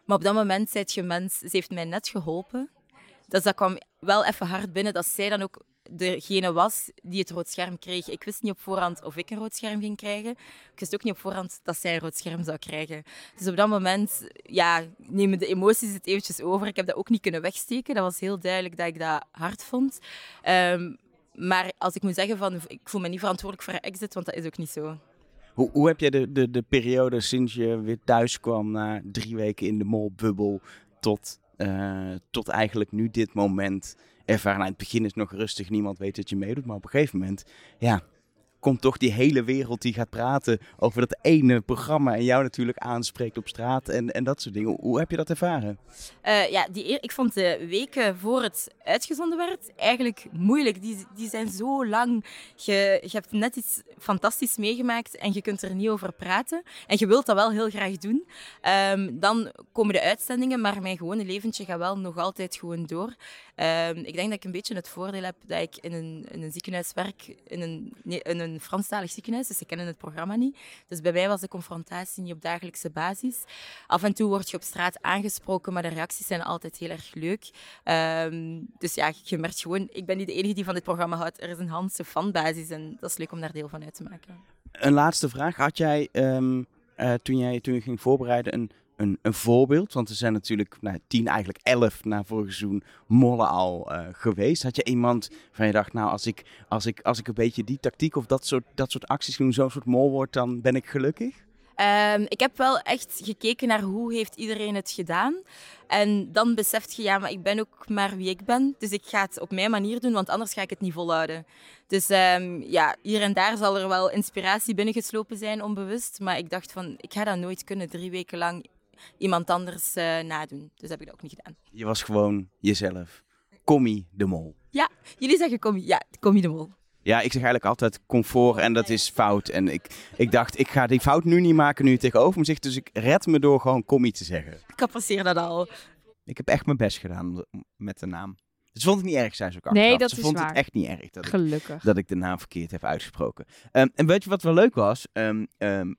Maar op dat moment zei je mens, ze heeft mij net geholpen. Dus dat kwam wel even hard binnen dat zij dan ook degene was die het rood scherm kreeg. Ik wist niet op voorhand of ik een rood scherm ging krijgen. Ik wist ook niet op voorhand dat zij een rood scherm zou krijgen. Dus op dat moment ja, nemen de emoties het eventjes over. Ik heb dat ook niet kunnen wegsteken. Dat was heel duidelijk dat ik dat hard vond. Um, maar als ik moet zeggen van ik voel me niet verantwoordelijk voor een exit, want dat is ook niet zo. Hoe, hoe heb jij de, de, de periode sinds je weer thuis kwam na drie weken in de molbubbel tot, uh, tot eigenlijk nu dit moment ervaren? Nou, in het begin is nog rustig, niemand weet dat je meedoet, maar op een gegeven moment, ja, komt toch die hele wereld die gaat praten over dat ene programma en jou natuurlijk aanspreekt op straat en, en dat soort dingen. Hoe heb je dat ervaren? Uh, ja, die, ik vond de weken voor het uitgezonden werd eigenlijk moeilijk. Die, die zijn zo lang. Je, je hebt net iets fantastisch meegemaakt en je kunt er niet over praten. En je wilt dat wel heel graag doen. Um, dan komen de uitzendingen, maar mijn gewone leventje gaat wel nog altijd gewoon door. Um, ik denk dat ik een beetje het voordeel heb dat ik in een, in een ziekenhuis werk, in een, in een Franstalig ziekenhuis, dus ze kennen het programma niet. Dus bij mij was de confrontatie niet op dagelijkse basis. Af en toe word je op straat aangesproken, maar de reacties zijn altijd heel erg leuk. Um, dus ja, je merkt gewoon, ik ben niet de enige die van dit programma houdt. Er is een Hanse fanbasis en dat is leuk om daar deel van uit te maken. Een laatste vraag. Had jij, um, uh, toen, jij toen je ging voorbereiden, een een, een voorbeeld? Want er zijn natuurlijk nou, tien, eigenlijk elf na vorig seizoen mollen al uh, geweest. Had je iemand van je dacht, nou, als ik, als ik, als ik een beetje die tactiek of dat soort, dat soort acties doen, zo'n soort mol wordt, dan ben ik gelukkig? Um, ik heb wel echt gekeken naar hoe heeft iedereen het gedaan. En dan beseft je, ja, maar ik ben ook maar wie ik ben. Dus ik ga het op mijn manier doen, want anders ga ik het niet volhouden. Dus um, ja, hier en daar zal er wel inspiratie binnengeslopen zijn, onbewust. Maar ik dacht van, ik ga dat nooit kunnen, drie weken lang iemand anders uh, nadoen. Dus heb ik dat ook niet gedaan. Je was gewoon jezelf. Commie de Mol. Ja, jullie zeggen Commie. Ja, Commie de Mol. Ja, ik zeg eigenlijk altijd comfort en dat is fout. En ik, ik dacht, ik ga die fout nu niet maken nu je tegenover me zegt. Dus ik red me door gewoon Commie te zeggen. Ik apprecieer dat al. Ik heb echt mijn best gedaan met de naam. Ze vond het niet erg, zei ze ook Nee, dat ze is vond waar. het echt niet erg dat Gelukkig. Ik, dat ik de naam verkeerd heb uitgesproken. Um, en weet je wat wel leuk was? Um, um,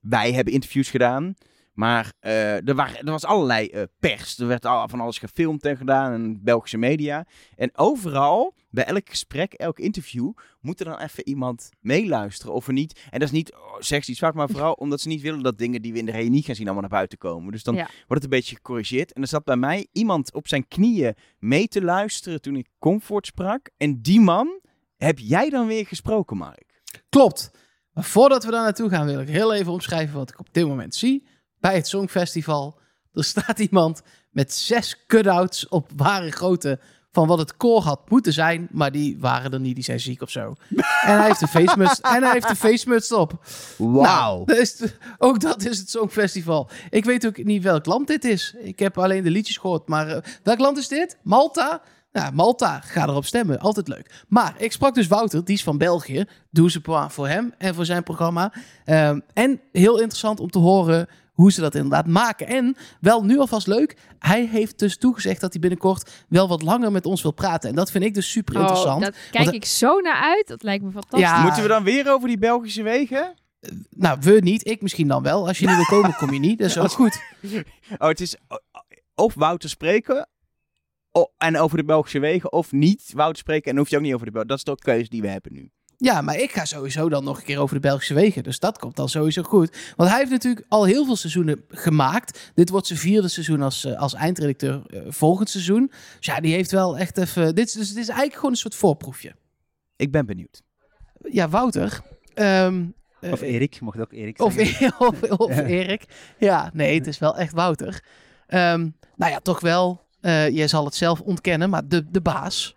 wij hebben interviews gedaan. Maar uh, er, waren, er was allerlei uh, pers. Er werd al, van alles gefilmd en gedaan. En Belgische media. En overal, bij elk gesprek, elk interview, moet er dan even iemand meeluisteren of er niet. En dat is niet, oh, zeg iets fout, maar vooral (laughs) omdat ze niet willen dat dingen die we in de reunie gaan zien allemaal naar buiten komen. Dus dan Ja. wordt het een beetje gecorrigeerd. En er zat bij mij iemand op zijn knieën mee te luisteren toen ik Comfort sprak. En die man heb jij dan weer gesproken, Mark. Klopt. Maar voordat we daar naartoe gaan, wil ik heel even omschrijven wat ik op dit moment zie. Bij het Songfestival. Er staat iemand met zes cutouts op ware grootte van wat het koor had moeten zijn, maar die waren er niet, die zijn ziek of zo. (laughs) en hij heeft een feestmuts en hij heeft een feestmuts op. Wauw. Nou, ook dat is het Songfestival. Ik weet ook niet welk land dit is. Ik heb alleen de liedjes gehoord. Maar eh, welk land is dit? Malta? Nou, Malta, ga erop stemmen. Altijd leuk. Maar ik sprak dus Wouter, die is van België. Doe ze voor hem en voor zijn programma. Ehm, en heel interessant om te horen hoe ze dat inderdaad maken. En wel nu alvast leuk. Hij heeft dus toegezegd dat hij binnenkort wel wat langer met ons wil praten. En dat vind ik dus super interessant. Oh, dat kijk Want- ik zo naar uit. Dat lijkt me fantastisch. Ja. Moeten we dan weer over die Belgische wegen? Nou, we niet. Ik misschien dan wel. Als je niet wil komen, kom je niet. Dat is (laughs) ook goed. (laughs) Oh, het is o- of Wouter spreken en over de Belgische wegen, of niet Wouter spreken en dan hoef je ook niet over de Belgische. Dat is de keuze die we hebben nu. Ja, maar ik ga sowieso dan nog een keer over de Belgische wegen. Dus dat komt dan sowieso goed. Want hij heeft natuurlijk al heel veel seizoenen gemaakt. Dit wordt zijn vierde seizoen als, eh, als eindredacteur eh, volgend seizoen. Dus ja, die heeft wel echt even... Dit is, dus, dit is eigenlijk gewoon een soort voorproefje. Ik ben benieuwd. Ja, Wouter. ehm, eh, Of Erik, mocht ook Erik Of, zeggen. (laughs) of, of. Erik. Ja, nee, het is wel echt Wouter. Ehm, nou ja, toch wel. eh jij zal het zelf ontkennen, maar de, de baas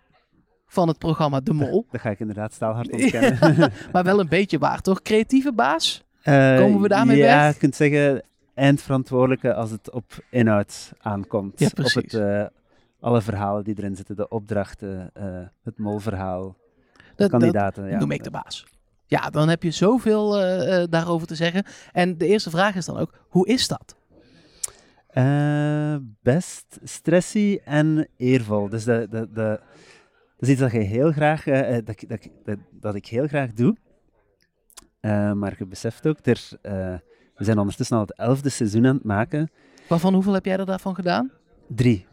van het programma De Mol. Dat ga ik inderdaad staalhard ontkennen. (laughs) maar wel een beetje waar, toch? Creatieve baas? Eh, Komen we daarmee ja, weg? je kunt zeggen eindverantwoordelijke als het op inhoud aankomt. Ja, Op precies. het, eh, alle verhalen die erin zitten, de opdrachten, eh, het molverhaal, de Dat, dat kandidaten. ja. noem ik de baas. Ja, dan heb je zoveel daarover te zeggen. En de eerste vraag is dan ook, hoe is dat? Best stressy en eervol. Dus dat, dat, dat, dat is iets dat, je heel graag, eh, eh, dat, ik- dat, dat, dat ik heel graag doe. Eh, maar je beseft ook, er, we zijn ondertussen al het elfde seizoen aan het maken. Waarvan hoeveel heb jij er daarvan gedaan? Drie.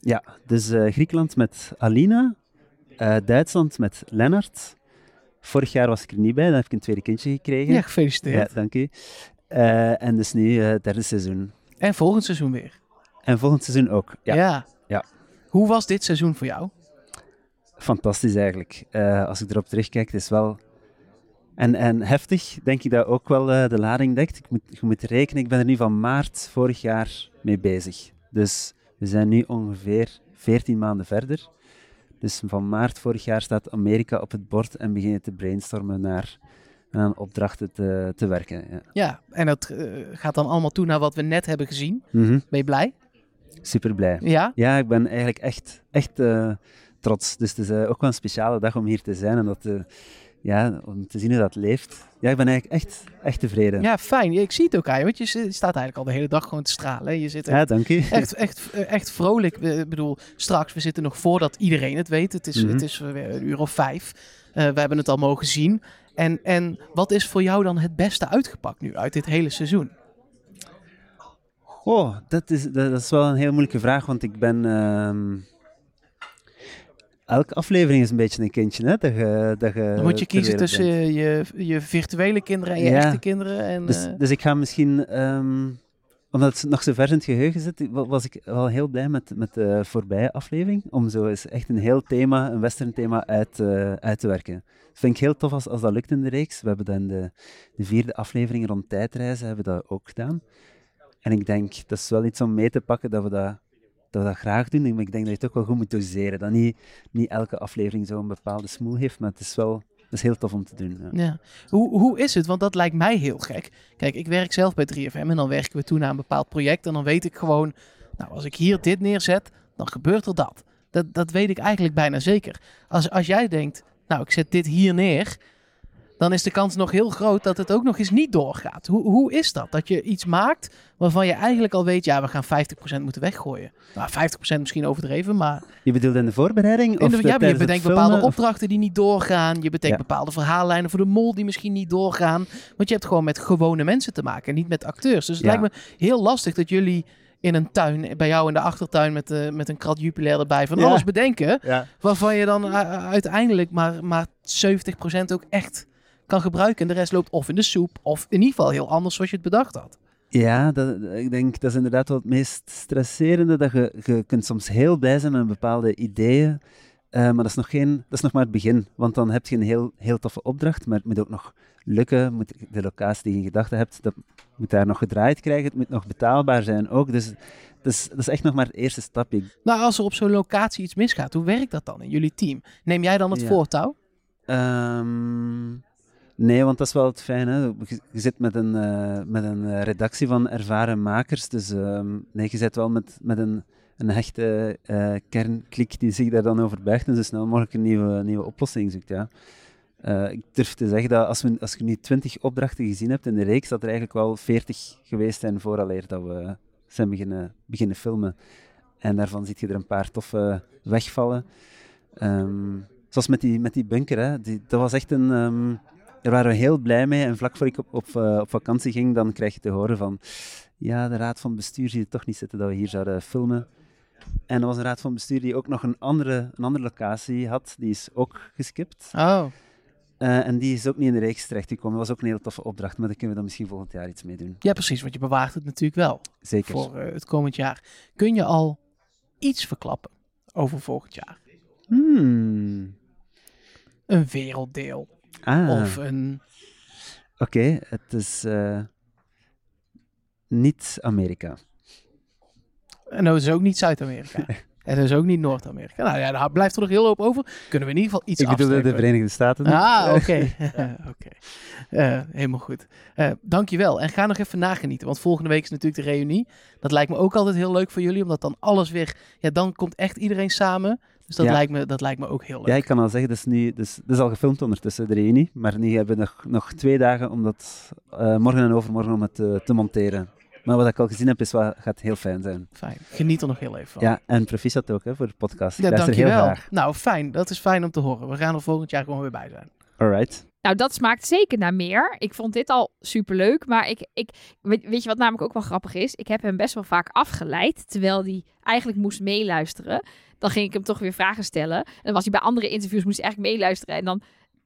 Ja, dus Griekenland met Alina, Duitsland met Lennart. Vorig jaar was ik er niet bij, dan heb ik een tweede kindje gekregen. Ja, gefeliciteerd. Ja, dank u. En dus nu het derde seizoen. En volgend seizoen weer. En volgend seizoen ook. Ja, ja. Ja. Hoe was dit seizoen voor jou? Fantastisch eigenlijk. Eh, als ik erop terugkijk, het is wel... En, en heftig, denk ik dat ook wel eh, de lading dekt. Ik moet, je moet rekenen, ik ben er nu van maart vorig jaar mee bezig. Dus we zijn nu ongeveer 14 maanden verder. Dus van maart vorig jaar staat Amerika op het bord en beginnen te brainstormen naar en aan opdrachten te, te werken. Ja. Ja, en dat eh, gaat dan allemaal toe naar wat we net hebben gezien. Mhm. Ben je blij? Super blij. Ja? Ja, ik ben eigenlijk echt, echt trots. Dus het is eh, ook wel een speciale dag om hier te zijn en dat, eh, ja, om te zien hoe dat leeft. Ja, ik ben eigenlijk echt, echt tevreden. Ja, fijn. Ik zie het ook aan je, want je staat eigenlijk al de hele dag gewoon te stralen. Je zit Ja, echt, dank u. echt, echt, eh, echt vrolijk. Ik bedoel, straks, we zitten nog voordat iedereen het weet. Het is, Mhm. het is weer een uur of vijf. We hebben het al mogen zien. En, en wat is voor jou dan het beste uitgepakt nu uit dit hele seizoen? Oh, dat is, dat, dat is wel een heel moeilijke vraag, want ik ben... ehm, elke aflevering is een beetje een kindje, hè? Dat je, dat je Dan moet je kiezen tussen je, je virtuele kinderen en je Ja. echte kinderen. En, Dus, eh, dus ik ga misschien, ehm, omdat het nog zo ver in het geheugen zit, wa- was ik wel heel blij met, met de voorbije aflevering. Om zo eens echt een heel thema, een western thema uit, eh, uit te werken. Dat vind ik heel tof als, als dat lukt in de reeks. We hebben dan de, de vierde aflevering rond tijdreizen hebben we dat ook gedaan. En ik denk, dat is wel iets om mee te pakken dat we dat, dat, we dat graag doen. Maar ik denk dat je het ook wel goed moet doseren. Dat niet, niet elke aflevering zo een bepaalde smoel heeft, maar het is wel dat is heel tof om te doen. Ja. Ja. Hoe, hoe is het? Want dat lijkt mij heel gek. Kijk, ik werk zelf bij 3FM en dan werken we toe naar een bepaald project. En dan weet ik gewoon, nou, als ik hier dit neerzet, dan gebeurt er dat. Dat, dat weet ik eigenlijk bijna zeker. Als, als jij denkt, nou, ik zet dit hier neer, dan is de kans nog heel groot dat het ook nog eens niet doorgaat. Hoe, hoe is dat? Dat je iets maakt waarvan je eigenlijk al weet, ja, we gaan 50% moeten weggooien. Nou, 50% misschien overdreven, maar Je bedoelt in de voorbereiding? in Of de- ja, je bedenkt filmen, bepaalde of- opdrachten die niet doorgaan. Je bedenkt Ja. bepaalde verhaallijnen voor de mol die misschien niet doorgaan. Want je hebt gewoon met gewone mensen te maken en niet met acteurs. Dus het Ja. lijkt me heel lastig dat jullie in een tuin, bij jou in de achtertuin met, eh, met een krat Jupiler erbij, van Ja. alles bedenken. Waarvan je dan uiteindelijk maar, maar 70% ook echt kan gebruiken. En de rest loopt of in de soep, of in ieder geval heel anders zoals je het bedacht had. Ja, dat, ik denk dat is inderdaad wel het meest stresserende. Dat je, je kunt soms heel blij zijn met bepaalde ideeën. Eh, maar dat is, nog geen, dat is nog maar het begin. Want dan heb je een heel, heel toffe opdracht, maar het moet ook nog lukken. Moet de locatie die je in gedachten hebt, dat moet daar nog gedraaid krijgen. Het moet nog betaalbaar zijn ook. Dus dat is, dat is echt nog maar het eerste stapje. Nou, als er op zo'n locatie iets misgaat, hoe werkt dat dan in jullie team? Neem jij dan het Ja. voortouw? Ehm, nee, want dat is wel het fijne. Je, zit met een, eh, met een eh, redactie van ervaren makers. Dus ehm, nee, je zit wel met, met een, een hechte eh kernklik die zich daar dan over buigt en zo snel mogelijk een nieuwe, nieuwe oplossing zoekt. Ja. Ik durf te zeggen dat als, we, als je nu 20 opdrachten gezien hebt in de reeks, dat er eigenlijk wel 40 geweest zijn vooraleer dat we zijn beginnen, beginnen filmen. En daarvan ziet je er een paar toffe wegvallen. Ehm, zoals met die, met die bunker, hè. Die, dat was echt een... ehm, daar waren we heel blij mee. En vlak voor ik op, op, eh, op vakantie ging, dan krijg je te horen van... Ja, de raad van bestuur ziet het toch niet zitten dat we hier zouden filmen. En er was een raad van bestuur die ook nog een andere, een andere locatie had. Die is ook geskipt. Oh. Eh, en die is ook niet in de reeks terechtgekomen. Dat was ook een hele toffe opdracht, maar daar kunnen we dan misschien volgend jaar iets mee doen. Ja, precies, want je bewaart het natuurlijk wel Zeker. voor eh, het komend jaar. Kun je al iets verklappen over volgend jaar? Hmm. Een werelddeel Ah, of een... oké. Het is eh, niet Amerika. En dat is ook niet Zuid-Amerika. (laughs) en dat is ook niet Noord-Amerika. Nou ja, daar blijft er nog heel hoop over. Kunnen we in ieder geval iets Ik bedoelde de. Verenigde Staten. niet. Ah, (laughs) oké. Oké. Eh, helemaal goed. Eh dankjewel. En ga nog even nagenieten. Want volgende week is natuurlijk de reunie. Dat lijkt me ook altijd heel leuk voor jullie. Omdat dan alles weer... Ja, dan komt echt iedereen samen. Dus dat, Ja. lijkt, me, dat lijkt me ook heel leuk. Ja, ik kan al zeggen, is, nu, dus, is al gefilmd ondertussen, de reunie. Maar nu hebben we nog, nog twee dagen om dat eh, morgen en overmorgen om het eh, te monteren. Maar wat ik al gezien heb, is wat, gaat heel fijn zijn. Fijn. Geniet er nog heel even van. Ja, en proficiat ook hè, voor de podcast. Ik Ja, dankjewel. Nou, fijn. Dat is fijn om te horen. We gaan er volgend jaar gewoon weer bij zijn. Alright. Nou, dat smaakt zeker naar meer. Ik vond dit al superleuk. Maar ik, ik, weet, weet je wat namelijk ook wel grappig is? Ik heb hem best wel vaak afgeleid. Terwijl hij eigenlijk moest meeluisteren. Dan ging ik hem toch weer vragen stellen. En dan was hij bij andere interviews, moest hij eigenlijk meeluisteren. En dan,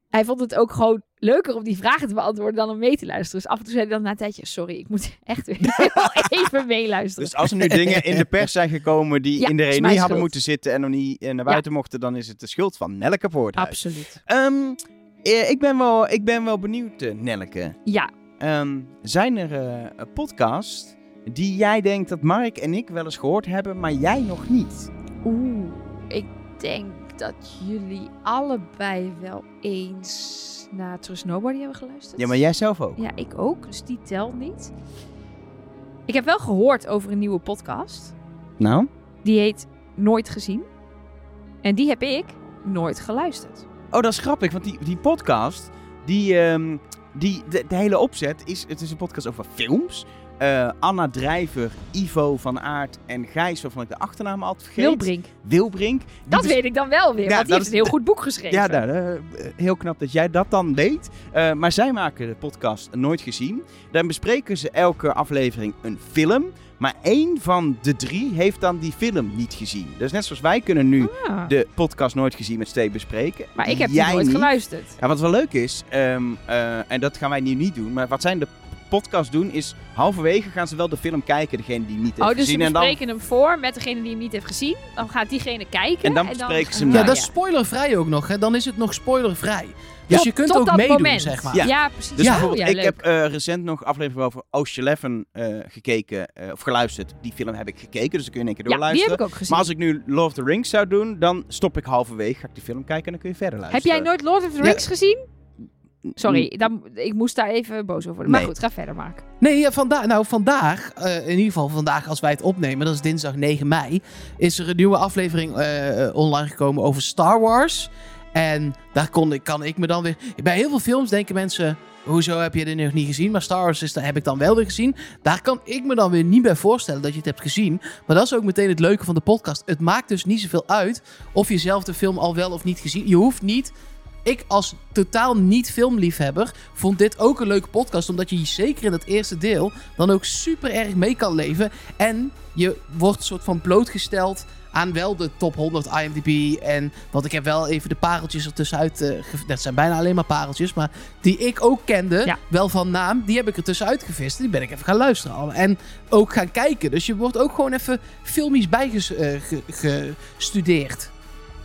hij vond het ook gewoon leuker om die vragen te beantwoorden dan om mee te luisteren. Dus af en toe zei hij dan na een tijdje, sorry, ik moet (laughs) echt weer (laughs) even meeluisteren. Dus als er nu dingen in de pers zijn gekomen die Ja, in de reunie hadden moeten zitten en nog niet eh, naar buiten mochten, dan is het de schuld van Nelleke Poorthuis. Absoluut. Ehm, eh, ik, ben wel, ik ben wel benieuwd, eh, Nelleke. Ja, Ehm, zijn er eh, podcasts die jij denkt dat Mark en ik wel eens gehoord hebben, maar jij nog niet? Oeh, ik denk dat jullie allebei wel eens naar Trust Nobody hebben geluisterd. Ja, maar jij zelf ook. Ja, ik ook, dus die telt niet. Ik heb wel gehoord over een nieuwe podcast. Nou? Die heet Nooit Gezien. En die heb ik nooit geluisterd. Oh, dat is grappig, want die, die podcast, die, ehm, die, de, de hele opzet is, het is een podcast over films. Eh, Anna Drijver, Ivo van Aert en Gijs, waarvan ik de achternaam altijd vergeet. Wilbrink. Wilbrink. Die Dat weet ik dan wel weer, Ja, want die heeft is- een heel goed boek geschreven. Ja, nou, eh, heel knap dat jij dat dan deed. Eh, maar zij maken de podcast Nooit Gezien. Daar bespreken ze elke aflevering een film. Maar één van de drie heeft dan die film niet gezien. Dus net zoals wij kunnen nu Ah, de podcast Nooit Gezien met Steve bespreken. maar ik heb die jij nooit niet. geluisterd. Ja, wat wel leuk is, ehm, eh, en dat gaan wij nu niet doen, maar wat zij in de podcast doen is halverwege gaan ze wel de film kijken, degene die niet heeft Oh, dus ze gezien. En dan, bespreken hem voor met degene die hem niet heeft gezien. Dan gaat diegene kijken. En dan bespreken ze hem Ja, Nou, dat is spoilervrij ook nog. Hè? Dan is het nog spoilervrij. Dus je kunt tot ook dat meedoen, moment. zeg maar. Ja. Ja, precies. dus Ja, bijvoorbeeld, ja, ik heb eh, recent nog aflevering over Ocean Eleven eh, gekeken, eh, of geluisterd. Die film heb ik gekeken, dus dan kun je in één keer Ja, die doorluisteren. heb ik ook gezien. maar als ik nu Lord of the Rings zou doen, dan stop ik halverwege, ga ik die film kijken en dan kun je verder Heb luisteren. jij nooit Lord of the Ja. Rings gezien? Sorry, Mm, dan, ik moest daar even boos over worden. Maar Nee. goed, ga verder maken. Nee, ja, vandaag, nou vandaag, eh, in ieder geval vandaag als wij het opnemen, dat is dinsdag 9 mei, is er een nieuwe aflevering eh, online gekomen over Star Wars. En daar kon ik, kan ik me dan weer... Bij heel veel films denken mensen, hoezo heb je dit nog niet gezien? Maar Star Wars is, heb ik dan wel weer gezien. Daar kan ik me dan weer niet bij voorstellen dat je het hebt gezien. Maar dat is ook meteen het leuke van de podcast. Het maakt dus niet zoveel uit of je zelf de film al wel of niet gezien. Je hoeft niet... Ik als totaal niet filmliefhebber vond dit ook een leuke podcast. Omdat je zeker in het eerste deel dan ook super erg mee kan leven. En je wordt soort van blootgesteld aan wel de top 100 IMDb. En want ik heb wel even de pareltjes ertussenuit. eh ge- dat zijn bijna alleen maar pareltjes. Maar die ik ook kende, Ja. wel van naam. Die heb ik er tussenuit gevist. Die ben ik even gaan luisteren. En ook gaan kijken. Dus je wordt ook gewoon even filmisch bijgestudeerd.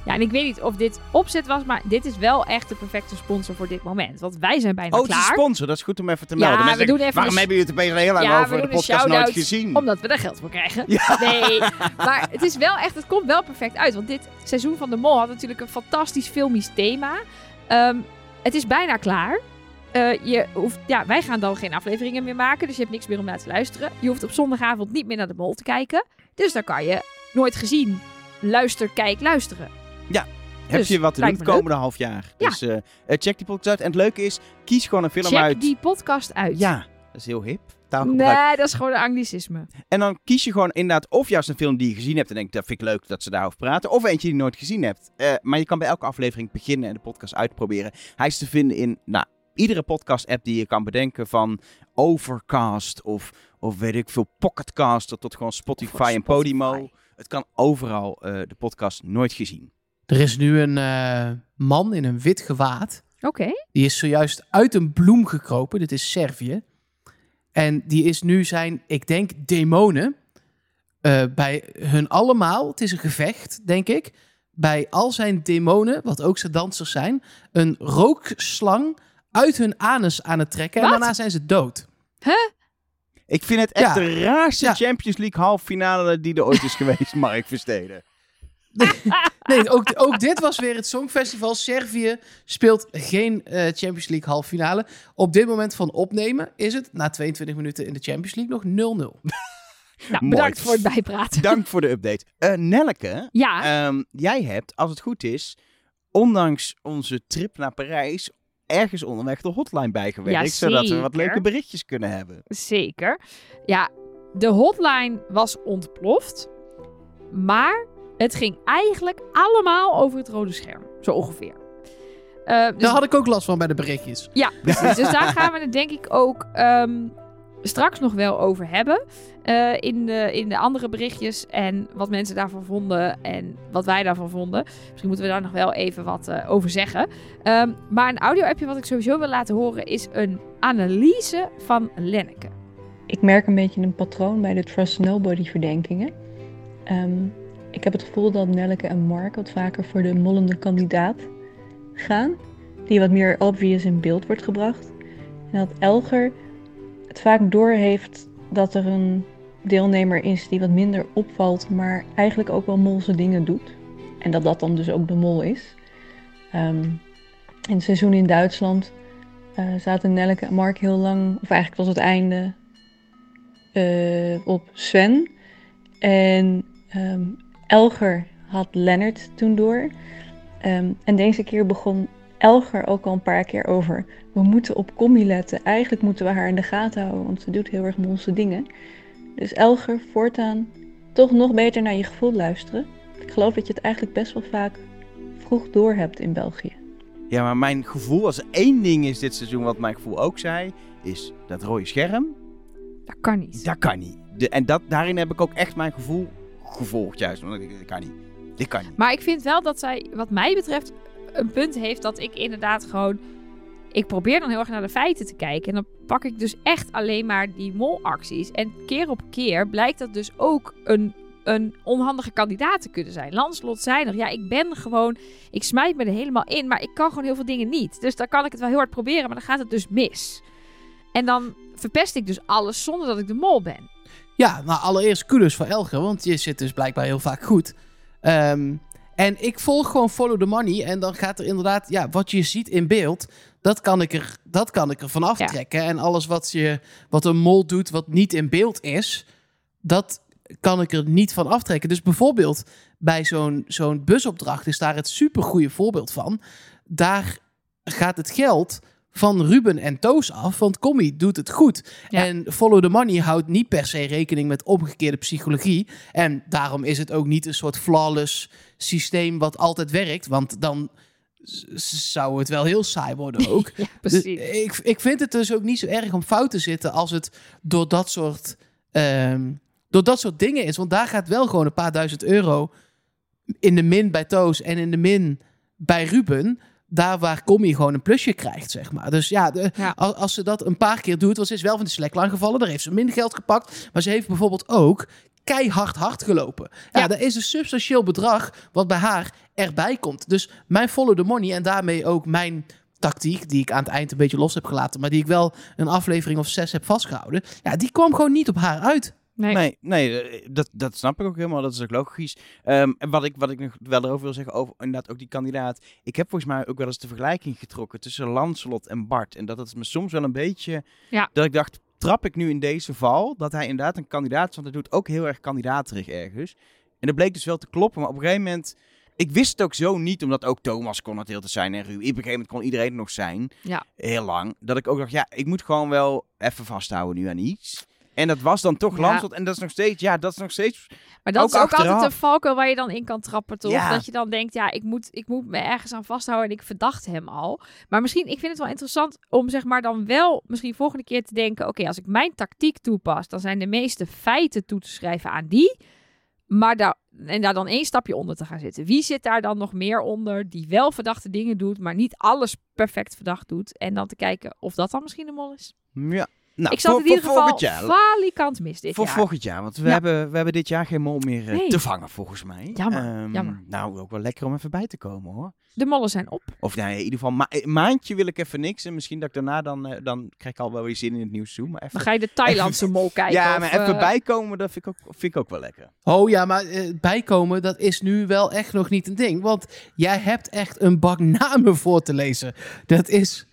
Ja, en ik weet niet of dit opzet was, maar dit is wel echt de perfecte sponsor voor dit moment. Want wij zijn bijna Oh, klaar. sponsor. Dat is goed om even te Ja, melden. we Mensen doen denken, even waarom een- hebben jullie het opeens heel lang Ja, we over de doen podcast nooit gezien? Omdat we er geld voor krijgen. Ja. (laughs) Nee, maar het is wel echt, het komt wel perfect uit. Want dit seizoen van de Mol had natuurlijk een fantastisch filmisch thema. Ehm, het is bijna klaar. Eh, je hoeft, ja, wij gaan dan geen afleveringen meer maken, dus je hebt niks meer om naar te luisteren. Je hoeft op zondagavond niet meer naar de Mol te kijken. Dus dan kan je nooit gezien luister, kijk, luisteren. Heb Dus, je wat te doen het me leuk. komende half jaar. Ja. Dus eh, eh, check die podcast uit. En het leuke is, kies gewoon een film Check uit. die podcast uit. Ja, dat is heel hip. Nee, dat is gewoon een anglicisme. En dan kies je gewoon inderdaad of juist een film die je gezien hebt en denkt, dat vind ik leuk dat ze daarover praten. Of eentje die je nooit gezien hebt. Eh, maar je kan bij elke aflevering beginnen en de podcast uitproberen. Hij is te vinden in nou, iedere podcast-app die je kan bedenken. Van Overcast of, of weet ik veel, Pocketcast tot gewoon Spotify, en Podimo. Het kan overal de podcast nooit gezien. Er is nu een eh, man in een wit gewaad. Oké. Die is zojuist uit een bloem gekropen. Dit is Servië. En die is nu zijn, ik denk, demonen. eh, bij hun allemaal, het is een gevecht, denk ik. Bij al zijn demonen, wat ook zijn dansers zijn, een rookslang uit hun anus aan het trekken. En Wat? daarna zijn ze dood. Ik vind het echt Ja. de raarste Ja. Champions League halve finale die er ooit is (laughs) geweest, Mark Versteden. Nee, ook, ook dit was weer het Songfestival. Servië speelt geen eh, Champions League halve finale. Op dit moment van opnemen is het, na 22 minuten in de Champions League, nog 0-0. Nou, bedankt voor het bijpraten. Dank voor de update. Eh Nelleke, Ja, Ehm, jij hebt, als het goed is, ondanks onze trip naar Parijs, ergens onderweg de hotline bijgewerkt. Ja, zodat we wat leuke berichtjes kunnen hebben. zeker. Ja, de hotline was ontploft. Maar het ging eigenlijk allemaal over het rode scherm. Zo ongeveer. Eh, dus Daar had ik ook last van bij de berichtjes. Ja, (laughs) precies. dus daar gaan we het denk ik ook ehm, straks nog wel over hebben. eh, in, de, in de andere berichtjes. En wat mensen daarvan vonden. En wat wij daarvan vonden. Misschien moeten we daar nog wel even wat eh, over zeggen. Ehm, maar een audio-appje wat ik sowieso wil laten horen. Is een analyse van Lenneke. Ik merk een beetje een patroon bij de Trust Nobody verdenkingen. Ehm, ik heb het gevoel dat Nelleke en Mark wat vaker voor de mollende kandidaat gaan. Die wat meer obvious in beeld wordt gebracht. En dat Elger het vaak doorheeft dat er een deelnemer is die wat minder opvalt, maar eigenlijk ook wel molse dingen doet. En dat dat dan dus ook de mol is. Ehm, in het seizoen in Duitsland eh, zaten Nelleke en Mark heel lang, of eigenlijk tot het einde, eh, op Sven. En ehm, Elger had Lennart toen door. Ehm, en deze keer begon Elger ook al een paar keer over. We moeten op Commie letten. Eigenlijk moeten we haar in de gaten houden, want ze doet heel erg monse dingen. Dus Elger, voortaan toch nog beter naar je gevoel luisteren. Ik geloof dat je het eigenlijk best wel vaak vroeg door hebt in België. Ja, maar mijn gevoel, als één ding is dit seizoen wat mijn gevoel ook zei, is dat rode scherm, Dat kan niet. dat kan niet. De, en dat, daarin heb ik ook echt mijn gevoel gevolgd juist. Want ik, kan niet. Dit kan niet. Maar ik vind wel dat zij, wat mij betreft, een punt heeft dat ik inderdaad gewoon. Ik probeer dan heel erg naar de feiten te kijken. En dan pak ik dus echt alleen maar die molacties. En keer op keer blijkt dat dus ook een, een onhandige kandidaat te kunnen zijn. Lanslot zei nog, ja, ik ben gewoon. Ik smijt me er helemaal in, maar ik kan gewoon heel veel dingen niet. Dus dan kan ik het wel heel hard proberen, maar dan gaat het dus mis. En dan verpest ik dus alles zonder dat ik de mol ben. Ja, nou allereerst kudos voor Elger, want je zit dus blijkbaar heel vaak goed. Ehm, en ik volg gewoon follow the money en dan gaat er inderdaad, ja, wat je ziet in beeld, dat kan ik er, dat kan ik er van aftrekken. En alles wat, je, wat een mol doet wat niet in beeld is, dat kan ik er niet van aftrekken. Dus bijvoorbeeld bij zo'n zo'n busopdracht is daar het supergoeie voorbeeld van. Daar gaat het geld van Ruben en Toos af, want Commie doet het goed. Ja. En Follow the Money houdt niet per se rekening met omgekeerde psychologie. En daarom is het ook niet een soort flawless systeem wat altijd werkt, want dan zou het wel heel saai worden (laughs) ook. Ja, Dus precies. ik, ik vind het dus ook niet zo erg om fout te zitten als het door dat soort, ehm, door dat soort dingen is. Want daar gaat wel gewoon een paar duizend euro in de min bij Toos en in de min bij Ruben. Daar waar Commie gewoon een plusje krijgt, zeg maar. Dus ja, de, Ja. Als, als ze dat een paar keer doet, want ze is wel van de slackline gevallen. Daar heeft ze minder geld gepakt. Maar ze heeft bijvoorbeeld ook keihard hard gelopen. Ja, Ja. dat is een substantieel bedrag wat bij haar erbij komt. Dus mijn follow the money en daarmee ook mijn tactiek, die ik aan het eind een beetje los heb gelaten, maar die ik wel een aflevering of zes heb vastgehouden, ja, die kwam gewoon niet op haar uit. Nee. Nee, nee eh, dat, dat snap ik ook helemaal. Dat is ook logisch. Ehm, en wat ik, wat ik nog wel erover wil zeggen, over inderdaad ook die kandidaat. Ik heb volgens mij ook wel eens de vergelijking getrokken tussen Lancelot en Bart. En dat het me soms wel een beetje... Ja. Dat ik dacht, trap ik nu in deze val? Dat hij inderdaad een kandidaat is, want hij doet ook heel erg kandidaterig ergens. En dat bleek dus wel te kloppen. Maar op een gegeven moment... Ik wist het ook zo niet, omdat ook Thomas kon het heel te zijn en Ruud. Op een gegeven moment kon iedereen nog zijn. Ja. Heel lang. Dat ik ook dacht, ja, ik moet gewoon wel even vasthouden nu aan iets. En dat was dan toch Ja. En dat is nog steeds, ja, dat is nog steeds Maar dat Ook is ook altijd een valkuil waar je dan in kan trappen, toch? Ja. Dat je dan denkt, ja, ik moet, ik moet me ergens aan vasthouden en ik verdacht hem al. Maar misschien, ik vind het wel interessant om zeg maar dan wel misschien volgende keer te denken... oké, als ik mijn tactiek toepas, dan zijn de meeste feiten toe te schrijven aan die. Maar daar, en daar dan één stapje onder te gaan zitten. Wie zit daar dan nog meer onder die wel verdachte dingen doet, maar niet alles perfect verdacht doet? En dan te kijken of dat dan misschien de mol is. Ja. Nou, ik zat voor, in ieder voor geval volgend jaar. falikant mis dit Voor jaar. volgend jaar, want we, Ja. hebben, we hebben dit jaar geen mol meer eh, Nee. te vangen, volgens mij. Jammer, Ehm, jammer. Nou, ook wel lekker om even bij te komen, hoor. De mollen zijn op. Of nou, in ieder geval, ma een maandje wil ik even niks. En misschien dat ik daarna dan, eh, dan krijg ik al wel weer zin in het nieuws toe. Maar even, Dan ga je de Thailandse mol kijken. ja, of, maar even eh, bijkomen, dat vind ik, ook, vind ik ook wel lekker. Oh ja, maar eh, bijkomen, dat is nu wel echt nog niet een ding. Want jij hebt echt een bak namen voor te lezen. Dat is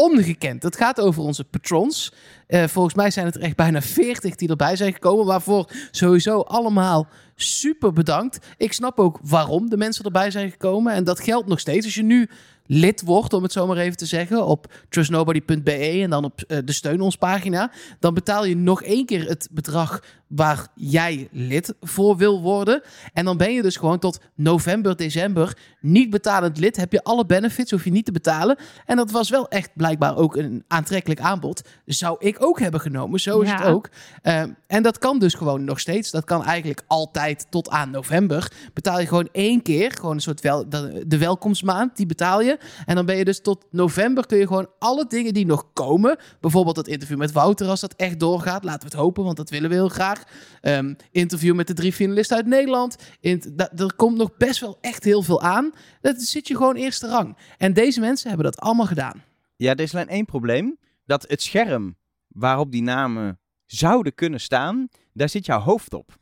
ongekend. Het gaat over onze patrons. Eh, volgens mij zijn het er echt bijna 40 die erbij zijn gekomen. Waarvoor sowieso allemaal super bedankt. Ik snap ook waarom de mensen erbij zijn gekomen. En dat geldt nog steeds. Als je nu lid wordt, om het zo maar even te zeggen, op trustnobody.be en dan op eh, de steun ons pagina, dan betaal je nog één keer het bedrag waar jij lid voor wil worden. En dan ben je dus gewoon tot november, december niet betalend lid. Heb je alle benefits, hoef je niet te betalen. En dat was wel echt blijkbaar ook een aantrekkelijk aanbod. Zou ik ook hebben genomen, zo is Ja. het ook. Ehm, en dat kan dus gewoon nog steeds. Dat kan eigenlijk altijd tot aan november. Betaal je gewoon één keer, gewoon een soort wel, de welkomstmaand, die betaal je. En dan ben je dus tot november kun je gewoon alle dingen die nog komen. Bijvoorbeeld het interview met Wouter, als dat echt doorgaat. Laten we het hopen, want dat willen we heel graag. Ehm, interview met de drie finalisten uit Nederland. In, er komt nog best wel echt heel veel aan. Dat zit je gewoon eerste rang. En deze mensen hebben dat allemaal gedaan. Ja, er is alleen één probleem. Dat het scherm waarop die namen zouden kunnen staan, daar zit jouw hoofd op.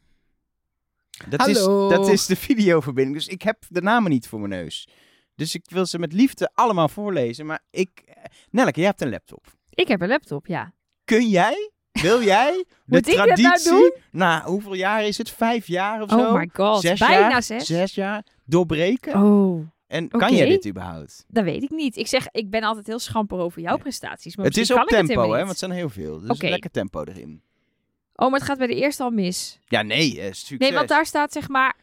Dat, is, dat is de videoverbinding. Dus ik heb de namen niet voor mijn neus. Dus ik wil ze met liefde allemaal voorlezen. Maar ik... eh, Nelleke, jij hebt een laptop. Ik heb een laptop, ja. Kun jij, wil jij, (laughs) de nou traditie... doen? Na hoeveel jaar is het? Vijf jaar of Oh zo? my god, Zes bijna jaar? zes. Zes jaar. Doorbreken? Oh, En kan jij dit überhaupt? dat weet ik niet. Ik zeg, ik ben altijd heel schamper over jouw prestaties. Maar het is op tempo, hè? Want het zijn heel veel. Dus lekker tempo erin. Oh, maar het gaat bij de eerste al mis. Ja, nee, succes. Nee, want daar staat zeg maar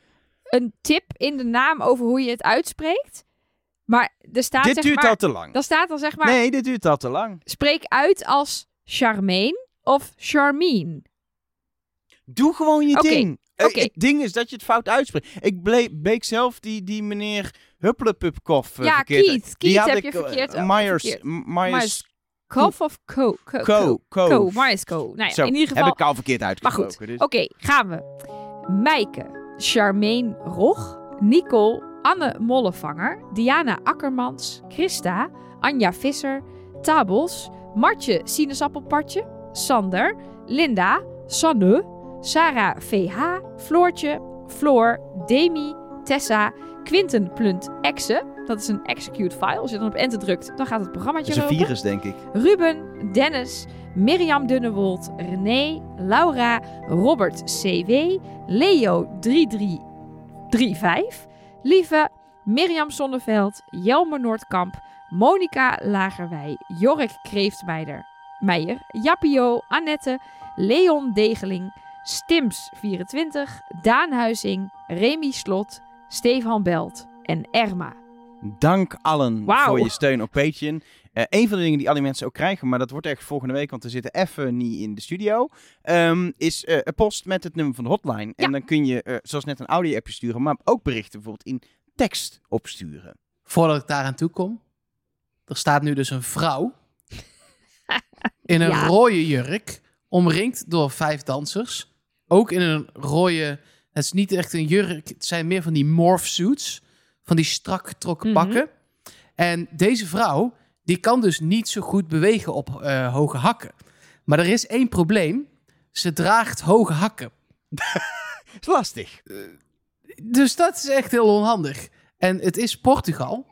een tip in de naam over hoe je het uitspreekt. Maar er staat Dit zeg duurt maar... al te lang. Dan staat dan zeg maar, Nee, dit duurt al te lang. spreek uit als Charmaine of Charmine. Doe gewoon je ding. Eh, oké. Het ding is dat je het fout uitspreekt. Ik ble- bleek zelf die, die meneer Hupplepupkoff uh, Ja, verkeerd. Keith. die Keith had heb ik, je eh, verkeerd, oh, Myers, verkeerd. Myers, Myers Kof of Co? Co. Co. Co. Co. Myers Co. Nou ja, Zo, in ieder geval... heb ik al verkeerd Maar uitgesproken. goed, dus- oké, gaan we. Mijke, Charmaine Rog, Nicole, Anne Mollevanger, Diana Akkermans, Christa, Anja Visser, Tabels, Martje Sinaasappelpartje, Sander, Linda, Sanne, Sarah VH, Floortje, Floor, Demi, Tessa, Quinten Plunt Exe. Dat is een execute file. Als je dan op enter drukt, dan gaat het Dat programmaatje is een lopen. virus, denk ik. Ruben, Dennis, Mirjam Dunnewold, René, Laura, Robert CW, Leo 3335, Lieve, Mirjam Zonneveld, Jelmer Noordkamp, Monika Lagerwij, Jork Kreeftmeijer, Meijer, Jappio, Annette, Leon Degeling, Stims24, Daan Huizing, Remy Slot, Stefan Belt en Erma. Dank allen voor je steun op Patreon. Eh een van de dingen die al die mensen ook krijgen, maar dat wordt echt volgende week, want we zitten even niet in de studio, ehm, is eh, een post met het nummer van de hotline. En dan kun je, eh, zoals net, een audio-appje sturen, maar ook berichten bijvoorbeeld in tekst opsturen. Voordat ik daaraan toe kom, er staat nu dus een vrouw (laughs) in een Ja. rode jurk, omringd door vijf dansers. Ook in een rode, het is niet echt een jurk, het zijn meer van die morph suits van die strak getrokken Mhm. pakken. En deze vrouw, die kan dus niet zo goed bewegen op eh, hoge hakken. Maar er is één probleem. Ze draagt hoge hakken. (laughs) is lastig. Dus dat is echt heel onhandig. En het is Portugal.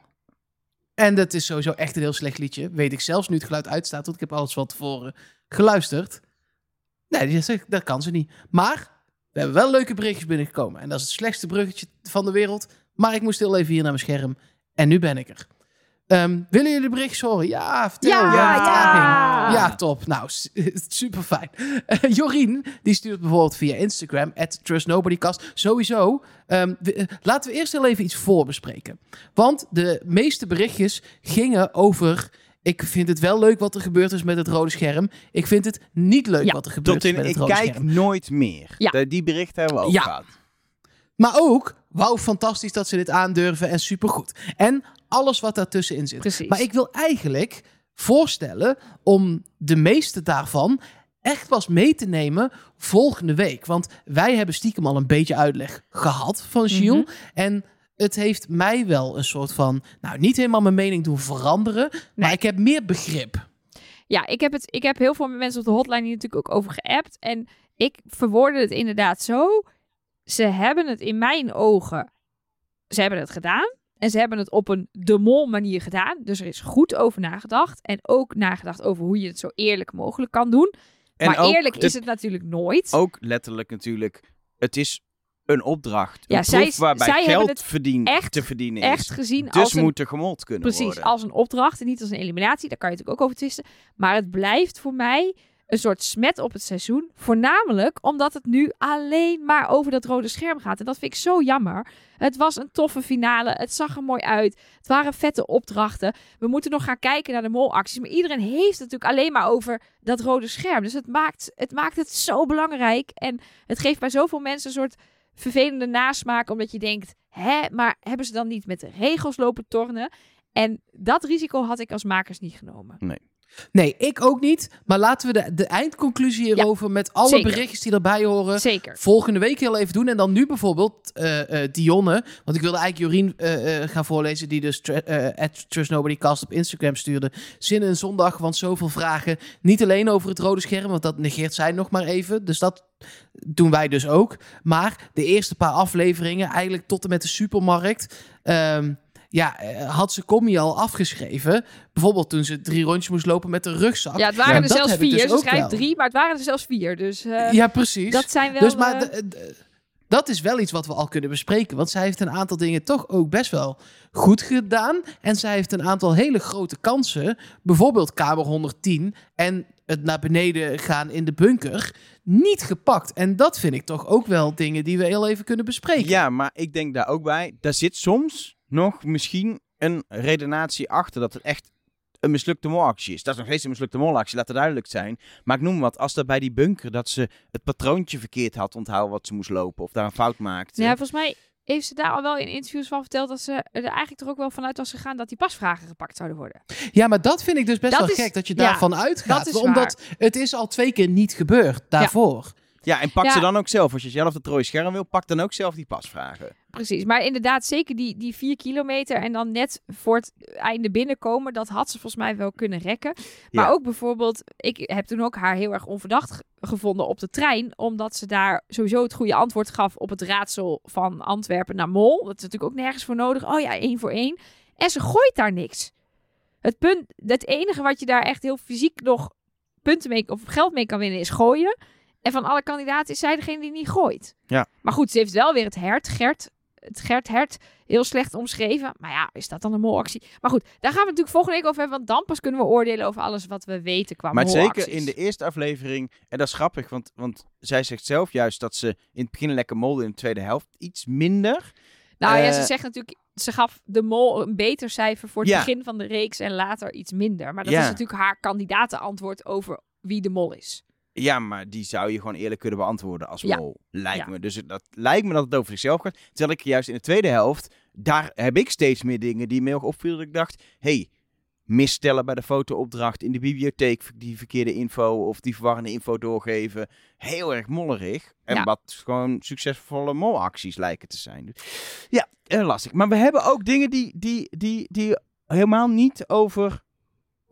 En dat is sowieso echt een heel slecht liedje. Weet ik zelfs nu het geluid uitstaat, want ik heb alles van tevoren geluisterd. Nee, dat kan ze niet. Maar we hebben wel leuke berichtjes binnengekomen. En dat is het slechtste bruggetje van de wereld. Maar ik moest heel even hier naar mijn scherm. En nu ben ik er. Ehm, willen jullie de berichtjes horen? Ja, vertel. Ja, Ja, ja. Ja, top. Nou, (laughs) super fijn. Jorien, die stuurt bijvoorbeeld via Instagram, at TrustNobodyCast. Sowieso, ehm, we- eh, laten we eerst heel even iets voorbespreken. Want de meeste berichtjes gingen over... Ik vind het wel leuk wat er gebeurd is met het rode scherm. Ik vind het niet leuk Ja. wat er gebeurd Tot is in, met het ik rode kijk scherm. nooit meer. Ja. De- die berichten hebben we ook Ja. gehad. Maar ook, wauw, fantastisch dat ze dit aandurven en supergoed. En alles wat daartussenin zit. Precies. Maar ik wil eigenlijk voorstellen om de meeste daarvan echt pas mee te nemen volgende week. Want wij hebben stiekem al een beetje uitleg gehad van Gilles. En het heeft mij wel een soort van, nou niet helemaal mijn mening doen veranderen. Maar ik heb meer begrip. Ja, ik heb, het, ik heb heel veel mensen op de hotline hier natuurlijk ook over geappt. En ik verwoordde het inderdaad zo. Ze hebben het in mijn ogen... Ze hebben het gedaan. En ze hebben het op een de mol manier gedaan. Dus er is goed over nagedacht. En ook nagedacht over hoe je het zo eerlijk mogelijk kan doen. En maar eerlijk de- is het natuurlijk nooit. Ook letterlijk natuurlijk, het is een opdracht. Ja, zij- waarbij zij geld het verdien, echt- te verdienen Echt is. gezien Dus als een moet er gemold kunnen Precies, worden. als een opdracht en niet als een eliminatie. Daar kan je natuurlijk ook over twisten. Maar het blijft voor mij een soort smet op het seizoen. Voornamelijk omdat het nu alleen maar over dat rode scherm gaat. En dat vind ik zo jammer. Het was een toffe finale. Het zag er mooi uit. Het waren vette opdrachten. We moeten nog gaan kijken naar de molacties. Maar iedereen heeft het natuurlijk alleen maar over dat rode scherm. Dus het maakt het, maakt het zo belangrijk. En het geeft bij zoveel mensen een soort vervelende nasmaak. Omdat je denkt, hè, maar hebben ze dan niet met de regels lopen tornen? En dat risico had ik als makers niet genomen. Nee, ik ook niet. Maar laten we de, de eindconclusie hierover met alle zeker. berichtjes die erbij horen. Zeker. volgende week heel even doen. En dan nu bijvoorbeeld eh, eh, Dionne. Want ik wilde eigenlijk Jorien eh, gaan voorlezen... die dus Trust Nobody Cast op Instagram stuurde. Zin in zondag, want zoveel vragen. Niet alleen over het rode scherm, want dat negeert zij nog maar even. Dus dat doen wij dus ook. Maar de eerste paar afleveringen, eigenlijk tot en met de supermarkt... ehm, ja, eh, had ze Commie al afgeschreven. Bijvoorbeeld toen ze drie rondjes moest lopen met de rugzak. Ja, het waren Ja, er zelfs ik vier. dus Ze schrijft wel. drie, maar het waren er zelfs vier. Dus eh, ja, precies. dat zijn wel... Dus maar eh, dat is wel iets wat we al kunnen bespreken. Want zij heeft een aantal dingen toch ook best wel goed gedaan. En zij heeft een aantal hele grote kansen. Bijvoorbeeld Kamer 110 en het naar beneden gaan in de bunker. Niet gepakt. En dat vind ik toch ook wel dingen die we heel even kunnen bespreken. Ja, maar ik denk daar ook bij. Daar zit soms nog misschien een redenatie achter dat het echt een mislukte molactie is. Dat is nog steeds een mislukte molactie, laat het duidelijk zijn. Maar ik noem wat, als dat bij die bunker, dat ze het patroontje verkeerd had onthouden wat ze moest lopen. Of daar een fout maakte. ja, volgens mij heeft ze daar al wel in interviews van verteld... dat ze er eigenlijk toch ook wel vanuit was gegaan... dat die pasvragen gepakt zouden worden. Ja, maar dat vind ik dus best Dat wel is- gek dat je ja, daarvan uitgaat. dat is omdat het is al twee keer niet gebeurd daarvoor. Ja, en pak Ja. ze dan ook zelf. Als je zelf het rode scherm wil, pak dan ook zelf die pasvragen. Precies, maar inderdaad, zeker die, die vier kilometer en dan net voor het einde binnenkomen, dat had ze volgens mij wel kunnen rekken. Maar Ja. ook bijvoorbeeld, ik heb toen ook haar heel erg onverdacht ge- gevonden op de trein, omdat ze daar sowieso het goede antwoord gaf op het raadsel van Antwerpen naar Mol. Dat is natuurlijk ook nergens voor nodig. Oh ja, één voor één. En ze gooit daar niks. Het punt, het enige wat je daar echt heel fysiek nog punten mee of geld mee kan winnen is gooien. En van alle kandidaten is zij degene die niet gooit. Ja. Maar goed, ze heeft wel weer het hert, Gert, het Gert Hert heel slecht omschreven. Maar ja, is dat dan een molactie? Maar goed, daar gaan we natuurlijk volgende week over hebben. Want dan pas kunnen we oordelen over alles wat we weten qua Maar zeker in de eerste aflevering, en dat is grappig, want, want zij zegt zelf juist dat ze in het begin lekker molde in de tweede helft. Iets minder. Nou ja, Eh, ze zegt natuurlijk... Ze gaf de mol een beter cijfer voor het Ja. begin van de reeks en later iets minder. Maar dat Ja. is natuurlijk haar kandidatenantwoord over wie de mol is. Ja, maar die zou je gewoon eerlijk kunnen beantwoorden als Ja. mol. Lijkt Ja. me. Dus dat lijkt me dat het over zichzelf gaat. Terwijl ik juist in de tweede helft, daar heb ik steeds meer dingen die me ook opvielen. Dat ik dacht, hey, misstellen bij de fotoopdracht in de bibliotheek, die verkeerde info of die verwarrende info doorgeven. Heel erg mollerig. En Ja. wat gewoon succesvolle molacties lijken te zijn. Dus, ja, eh, lastig. Maar we hebben ook dingen die, die, die, die helemaal niet over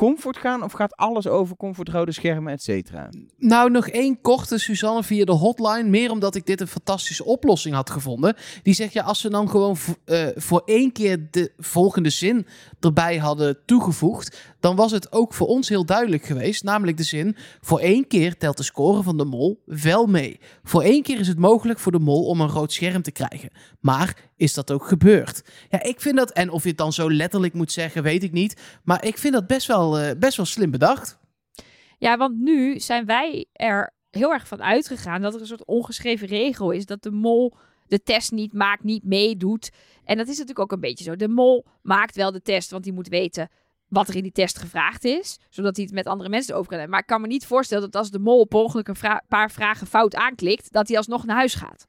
comfort gaan. Of gaat alles over comfort, rode schermen, et cetera? Nou, nog één korte Suzanne via de hotline. Meer omdat ik dit een fantastische oplossing had gevonden. Die zegt, ja, als ze dan gewoon eh, voor één keer de volgende zin erbij hadden toegevoegd... dan was het ook voor ons heel duidelijk geweest. Namelijk de zin, voor één keer telt de score van de mol wel mee. Voor één keer is het mogelijk voor de mol om een rood scherm te krijgen. Maar is dat ook gebeurd? Ja, ik vind dat, en of je het dan zo letterlijk moet zeggen, weet ik niet. Maar ik vind dat best wel, eh, best wel slim bedacht. Ja, want nu zijn wij er heel erg van uitgegaan dat er een soort ongeschreven regel is dat de mol de test niet maakt, niet meedoet. En dat is natuurlijk ook een beetje zo. De mol maakt wel de test, want die moet weten wat er in die test gevraagd is, zodat hij het met andere mensen over kan hebben. Maar ik kan me niet voorstellen dat als de mol per ongeluk een vra- paar vragen fout aanklikt, dat hij alsnog naar huis gaat.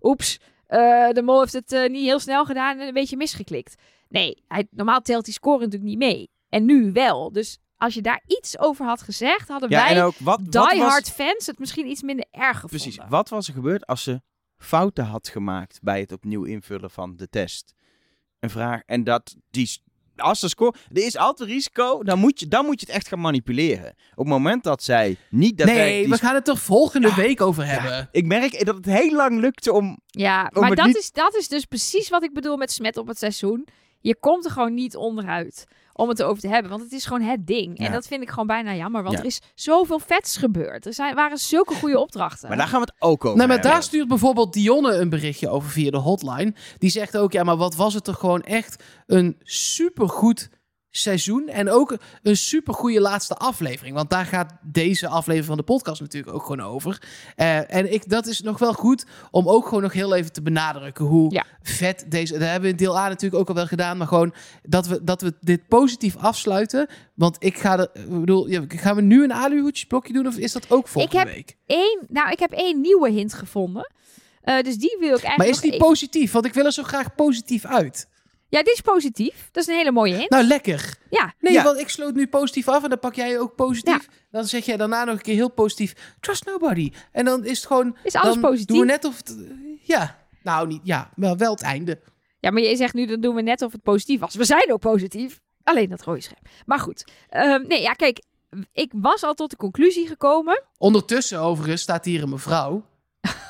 Oeps, eh, de mol heeft het eh, niet heel snel gedaan en een beetje misgeklikt. Nee, hij, normaal telt die score natuurlijk niet mee. En nu wel. Dus als je daar iets over had gezegd, hadden Ja, wij en ook wat, wat die was- hard fans het misschien iets minder erg gevonden. Precies. Wat was er gebeurd als ze fouten had gemaakt bij het opnieuw invullen van de test? Een vraag. En dat die. Als de score. Er is altijd risico. Dan moet, je, dan moet je het echt gaan manipuleren. Op het moment dat zij niet. Dat nee, we gaan het er volgende week over hebben. Ik merk dat het heel lang lukte om. Ja, Om maar dat, niet- is, dat is dus precies wat ik bedoel met smet op het seizoen. Je komt er gewoon niet onderuit om het erover te hebben. Want het is gewoon het ding. En dat vind ik gewoon bijna jammer. Want Ja. er is zoveel vets gebeurd. Er zijn, waren zulke goede (laughs) opdrachten. Maar daar gaan we het ook over Nou, maar hebben. daar stuurt bijvoorbeeld Dionne een berichtje over via de hotline. Die zegt ook, ja, maar wat was het toch gewoon echt een supergoed seizoen. En ook een supergoeie laatste aflevering. Want daar gaat deze aflevering van de podcast natuurlijk ook gewoon over. Eh, en ik, dat is nog wel goed om ook gewoon nog heel even te benadrukken hoe Ja. vet deze... Dat hebben we in deel A natuurlijk ook al wel gedaan. Maar gewoon dat we, dat we dit positief afsluiten. Want ik ga er... Ik bedoel, ja, gaan we nu een aluhoedjesblokje doen? Of is dat ook volgende heb week? Eén, nou, ik heb één nieuwe hint gevonden. Eh, dus die wil ik eigenlijk Maar is die even- positief? Want ik wil er zo graag positief uit. Ja, dit is positief. Dat is een hele mooie hint. Nou, lekker. ja, Nee, Ja. want ik sloot nu positief af en dan pak jij ook positief. Dan zeg jij daarna nog een keer heel positief. Trust nobody. En dan is het gewoon... is alles dan positief. doen we net of het... Ja. Nou, niet... Ja, maar wel het einde. Ja, maar je zegt nu, dan doen we net of het positief was. We zijn ook positief. Alleen dat rode scherm. Maar goed. Ehm, nee, ja, kijk. Ik was al tot de conclusie gekomen. Ondertussen, overigens, staat hier een mevrouw.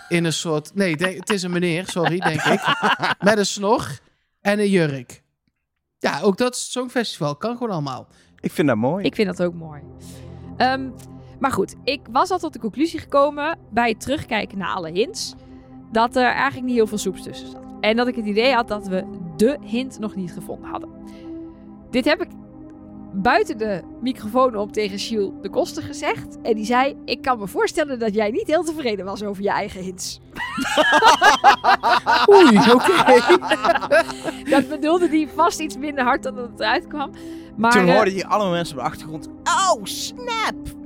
In een soort... Nee, het is een meneer, sorry, denk ik. (laughs) Met een snor en een jurk. Ja, ook dat Songfestival. Kan gewoon allemaal. Ik vind dat mooi. Ik vind dat ook mooi. Ehm, maar goed, ik was al tot de conclusie gekomen bij het terugkijken naar alle hints. Dat er eigenlijk niet heel veel soeps tussen zat. En dat ik het idee had dat we de hint nog niet gevonden hadden. Dit heb ik buiten de microfoon op tegen Shiel de Koster gezegd. En die zei, ik kan me voorstellen dat jij niet heel tevreden was over je eigen hints. (laughs) Oei, oké. (laughs) Dat bedoelde hij vast iets minder hard dan dat het eruit kwam. Maar, Toen eh, hoorde je allemaal mensen op de achtergrond. Oh, snap!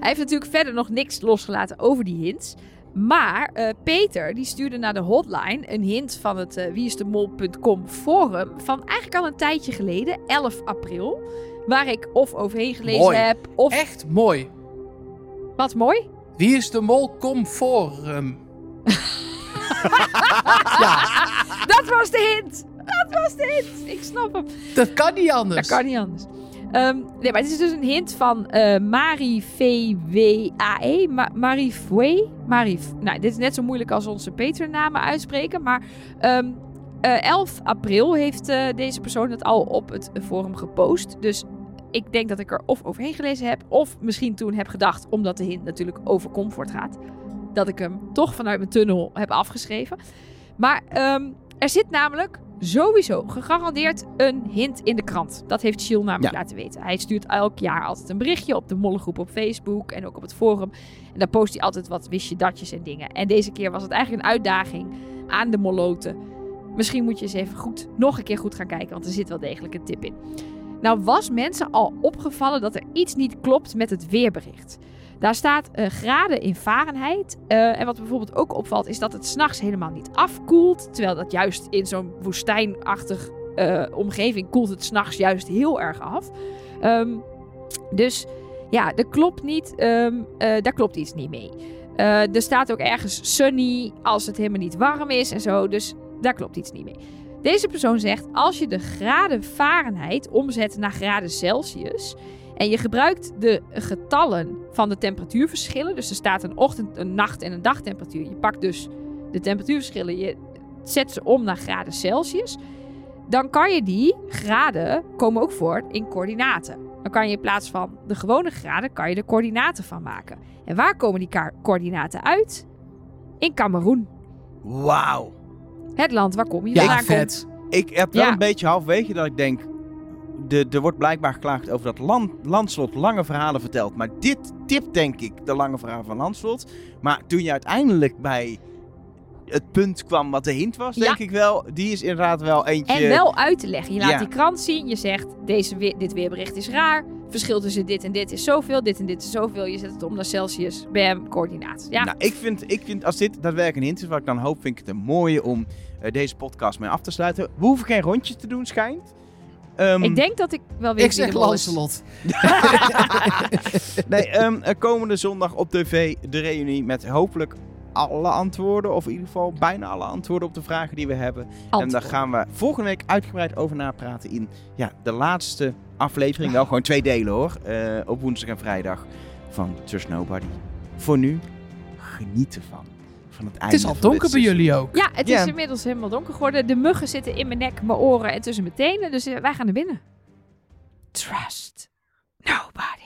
Hij heeft natuurlijk verder nog niks losgelaten over die hints. Maar eh, Peter die stuurde naar de hotline een hint van het eh wieisdemol.com forum van eigenlijk al een tijdje geleden, 11 april. Waar ik of overheen gelezen Mooi. heb, of... Echt mooi. Wat mooi. Wie is de mol Comforum? (laughs) ja, Dat was de hint! Dat was de hint! Ik snap hem. dat kan niet anders. Dat kan niet anders. Ehm, nee, maar het is dus een hint van eh Marie VWAE. Ma Marie. Marie. V- Nou, dit is net zo moeilijk als onze Patreon-namen uitspreken. Maar ehm, eh, 11 april heeft eh, deze persoon het al op het forum gepost. Dus ik denk dat ik er of overheen gelezen heb. Of misschien toen heb gedacht, omdat de hint natuurlijk over comfort gaat. Dat ik hem toch vanuit mijn tunnel heb afgeschreven. Maar ehm, er zit namelijk sowieso gegarandeerd een hint in de krant. Dat heeft Shiel namelijk Ja. laten weten. Hij stuurt elk jaar altijd een berichtje op de mollengroep op Facebook en ook op het forum. En daar post hij altijd wat wist je datjes en dingen. En deze keer was het eigenlijk een uitdaging aan de molloten. Misschien moet je eens even goed, nog een keer goed gaan kijken, want er zit wel degelijk een tip in. Nou was mensen al opgevallen dat er iets niet klopt met het weerbericht. Daar staat eh, graden in Fahrenheit. Eh, en wat bijvoorbeeld ook opvalt, is dat het s'nachts helemaal niet afkoelt. Terwijl dat juist in zo'n woestijnachtig eh, omgeving koelt het s'nachts juist heel erg af. Ehm, dus ja, er klopt niet, ehm, eh, daar klopt iets niet mee. Er staat ook ergens sunny als het helemaal niet warm is en zo. Dus daar klopt iets niet mee. Deze persoon zegt, als je de graden Fahrenheit omzet naar graden Celsius... en je gebruikt de getallen van de temperatuurverschillen... dus er staat een ochtend, een nacht en een dagtemperatuur. Je pakt dus de temperatuurverschillen, je zet ze om naar graden Celsius... dan kan je die graden komen ook voor in coördinaten. Dan kan je in plaats van de gewone graden, kan je er coördinaten van maken. En waar komen die coördinaten uit? In Cameroen. Wauw. Het land waar kom je Ja, vandaan komt. vet. Ik heb wel Ja. een beetje halverwege dat ik denk... De, er wordt blijkbaar geklaagd over dat land, Landslot lange verhalen vertelt. Maar dit tipt denk ik de lange verhaal van Landslot. Maar toen je uiteindelijk bij het punt kwam wat de hint was, Ja. denk ik wel... Die is inderdaad wel eentje... En wel uit te leggen. Je laat Ja. die krant zien. Je zegt, deze weer, dit weerbericht is raar. Verschil tussen dit en dit is zoveel. Dit en dit is zoveel. Je zet het om naar Celsius. Bam, coördinaat. Ja, Nou, ik vind, ik vind als dit daadwerkelijk een hint is wat ik dan hoop, vind ik het een mooie om eh, deze podcast mee af te sluiten. We hoeven geen rondjes te doen, schijnt. Ehm, ik denk dat ik wel weet Ik zeg. Lancelot. (laughs) nee, ehm, eh, komende zondag op tv de reunie met hopelijk alle antwoorden, of in ieder geval bijna alle antwoorden op de vragen die we hebben. En daar gaan we volgende week uitgebreid over napraten in ja, de laatste aflevering. Wel gewoon twee delen hoor, eh, op woensdag en vrijdag van Trust Nobody. Voor nu, geniet ervan. Van het, Het einde is al van donker bij jullie ook. Ja, het is inmiddels helemaal donker geworden. De muggen zitten in mijn nek, mijn oren en tussen mijn tenen. Dus eh, wij gaan naar binnen. Trust nobody.